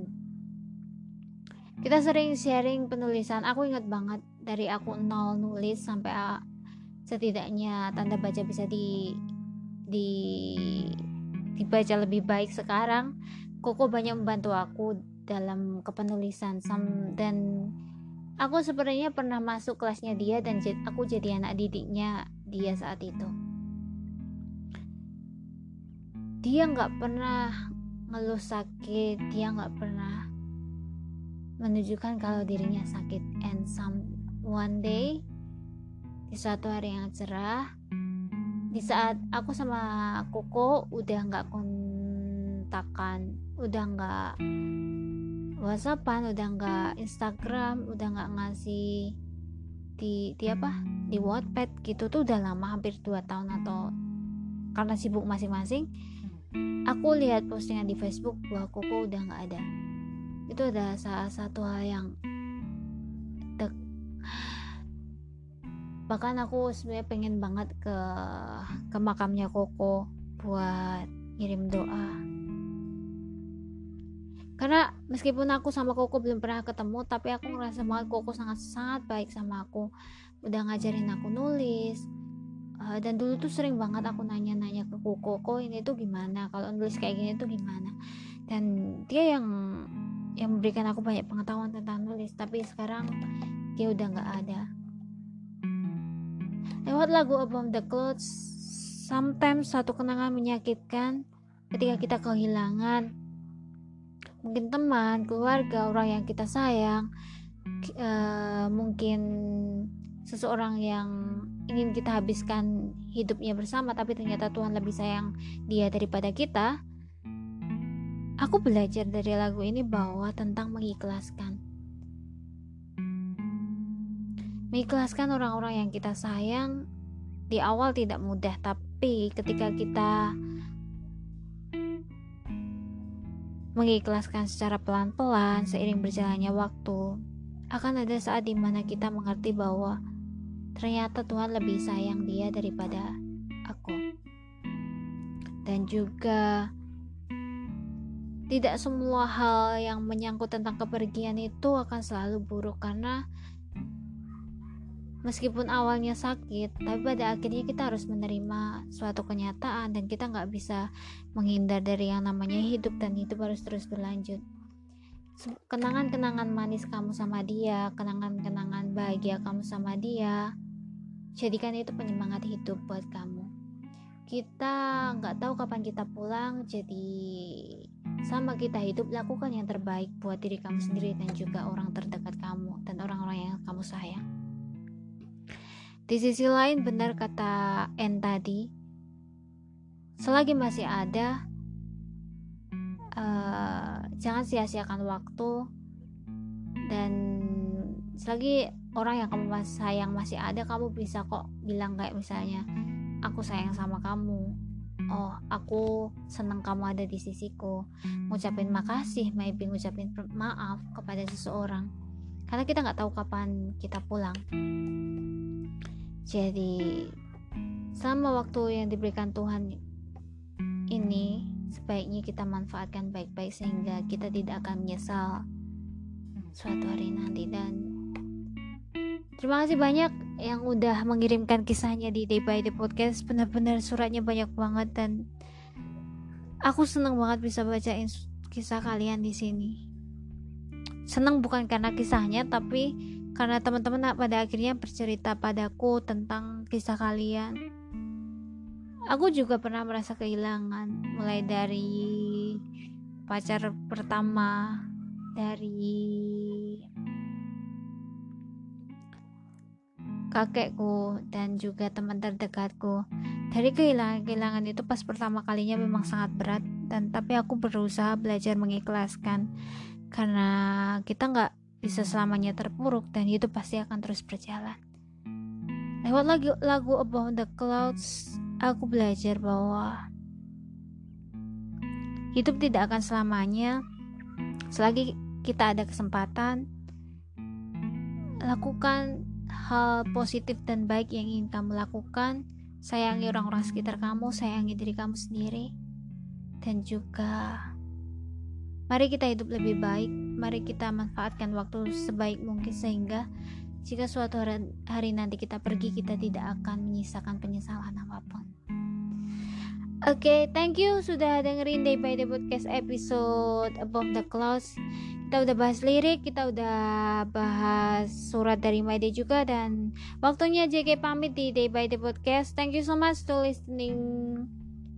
kita sering sharing penulisan. Aku ingat banget dari aku nol nulis sampai setidaknya tanda baca bisa di di dibaca lebih baik sekarang Koko banyak membantu aku dalam kepenulisan Sam, dan Aku sebenarnya pernah masuk kelasnya dia dan aku jadi anak didiknya dia saat itu. Dia nggak pernah ngeluh sakit, dia nggak pernah menunjukkan kalau dirinya sakit. And some one day di suatu hari yang cerah, di saat aku sama Koko udah nggak kontakan, udah nggak whatsappan udah nggak Instagram udah nggak ngasih di di apa? Di Wattpad gitu tuh udah lama hampir 2 tahun atau karena sibuk masing-masing aku lihat postingan di Facebook bahwa Koko udah nggak ada. Itu adalah salah satu hal yang bahkan aku sebenarnya pengen banget ke ke makamnya Koko buat ngirim doa. Karena meskipun aku sama Koko belum pernah ketemu tapi aku ngerasa banget Koko sangat sangat baik sama aku. Udah ngajarin aku nulis. Uh, dan dulu tuh sering banget aku nanya-nanya ke Koko kok ini tuh gimana? Kalau nulis kayak gini tuh gimana? Dan dia yang yang memberikan aku banyak pengetahuan tentang nulis tapi sekarang dia udah nggak ada lewat lagu Above the Clouds sometimes satu kenangan menyakitkan ketika kita kehilangan mungkin teman, keluarga, orang yang kita sayang, uh, mungkin seseorang yang ingin kita habiskan hidupnya bersama, tapi ternyata Tuhan lebih sayang dia daripada kita. Aku belajar dari lagu ini bahwa tentang mengikhlaskan. Mengikhlaskan orang-orang yang kita sayang di awal tidak mudah tapi ketika kita mengikhlaskan secara pelan-pelan seiring berjalannya waktu akan ada saat di mana kita mengerti bahwa ternyata Tuhan lebih sayang dia daripada aku. Dan juga tidak semua hal yang menyangkut tentang kepergian itu akan selalu buruk karena meskipun awalnya sakit tapi pada akhirnya kita harus menerima suatu kenyataan dan kita nggak bisa menghindar dari yang namanya hidup dan hidup harus terus berlanjut. Kenangan-kenangan manis kamu sama dia kenangan-kenangan bahagia kamu sama dia jadikan itu penyemangat hidup buat kamu. Kita nggak tahu kapan kita pulang jadi sama kita hidup lakukan yang terbaik buat diri kamu sendiri dan juga orang terdekat kamu dan orang-orang yang kamu sayang di sisi lain benar kata N tadi, selagi masih ada, uh, jangan sia-siakan waktu dan selagi orang yang kamu sayang masih ada, kamu bisa kok bilang kayak misalnya, aku sayang sama kamu. Oh, aku senang kamu ada di sisiku. Ngucapin makasih, maybe ngucapin maaf kepada seseorang. Karena kita nggak tahu kapan kita pulang. Jadi, sama waktu yang diberikan Tuhan ini, sebaiknya kita manfaatkan baik-baik sehingga kita tidak akan menyesal suatu hari nanti. Dan terima kasih banyak yang udah mengirimkan kisahnya di Day by Day Podcast. Benar-benar suratnya banyak banget dan aku senang banget bisa bacain kisah kalian di sini. Senang bukan karena kisahnya tapi karena teman-teman pada akhirnya bercerita padaku tentang kisah kalian. Aku juga pernah merasa kehilangan, mulai dari pacar pertama, dari kakekku dan juga teman terdekatku. Dari kehilangan-kehilangan itu pas pertama kalinya memang sangat berat dan tapi aku berusaha belajar mengikhlaskan karena kita nggak bisa selamanya terpuruk dan hidup pasti akan terus berjalan. Lewat lagu, lagu Above the Clouds, aku belajar bahwa hidup tidak akan selamanya. Selagi kita ada kesempatan lakukan hal positif dan baik yang ingin kamu lakukan. Sayangi orang-orang sekitar kamu sayangi diri kamu sendiri. Dan juga mari kita hidup lebih baik mari kita manfaatkan waktu sebaik mungkin sehingga jika suatu hari, nanti kita pergi kita tidak akan menyisakan penyesalan apa pun Oke, okay, thank you sudah dengerin Day by Day Podcast episode Above the Clouds. Kita udah bahas lirik, kita udah bahas surat dari My Day juga dan waktunya JK pamit di Day by Day Podcast. Thank you so much to listening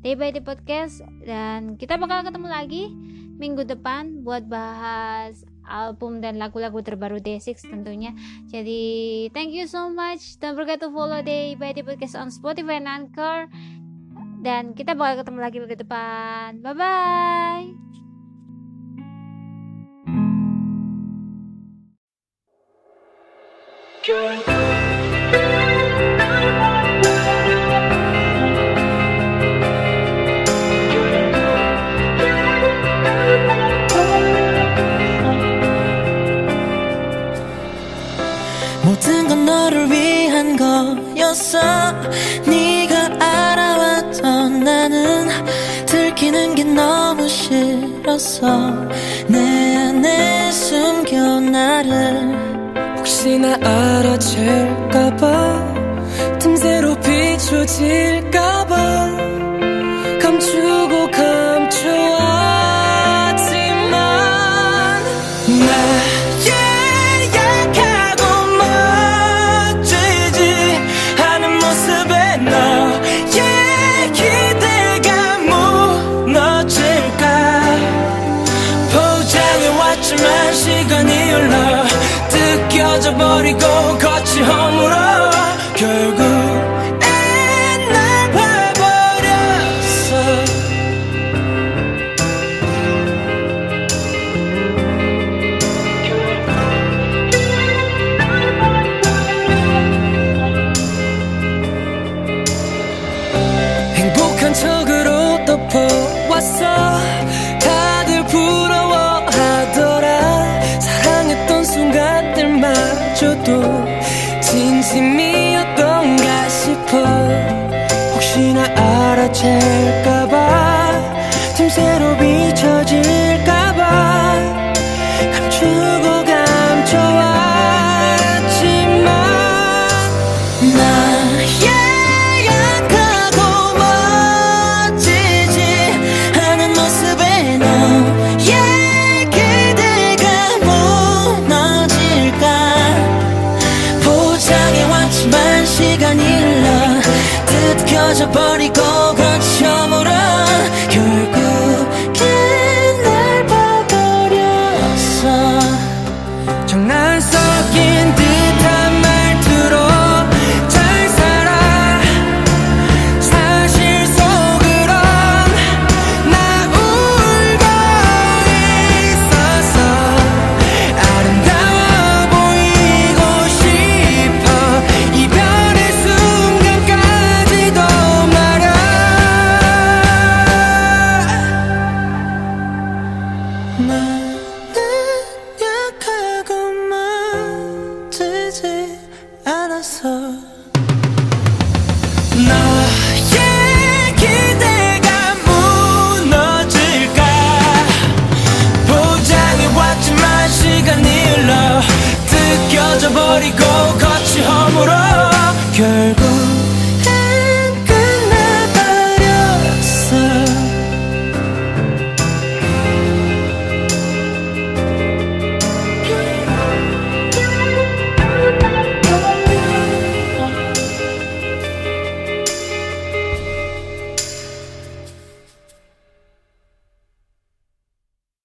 Day by Day Podcast dan kita bakal ketemu lagi minggu depan buat bahas album dan lagu-lagu terbaru Day6 tentunya. Jadi thank you so much. Don't forget to follow Day by Day Podcast on Spotify and Anchor. Dan kita bakal ketemu lagi minggu depan. Bye bye. 거였어. 네가 알아왔던 나는 들키는 게 너무 싫었어. 내 안에 숨겨 나를. 혹시나 알아챌까봐? 틈새로 비춰질까봐? 감추고 거치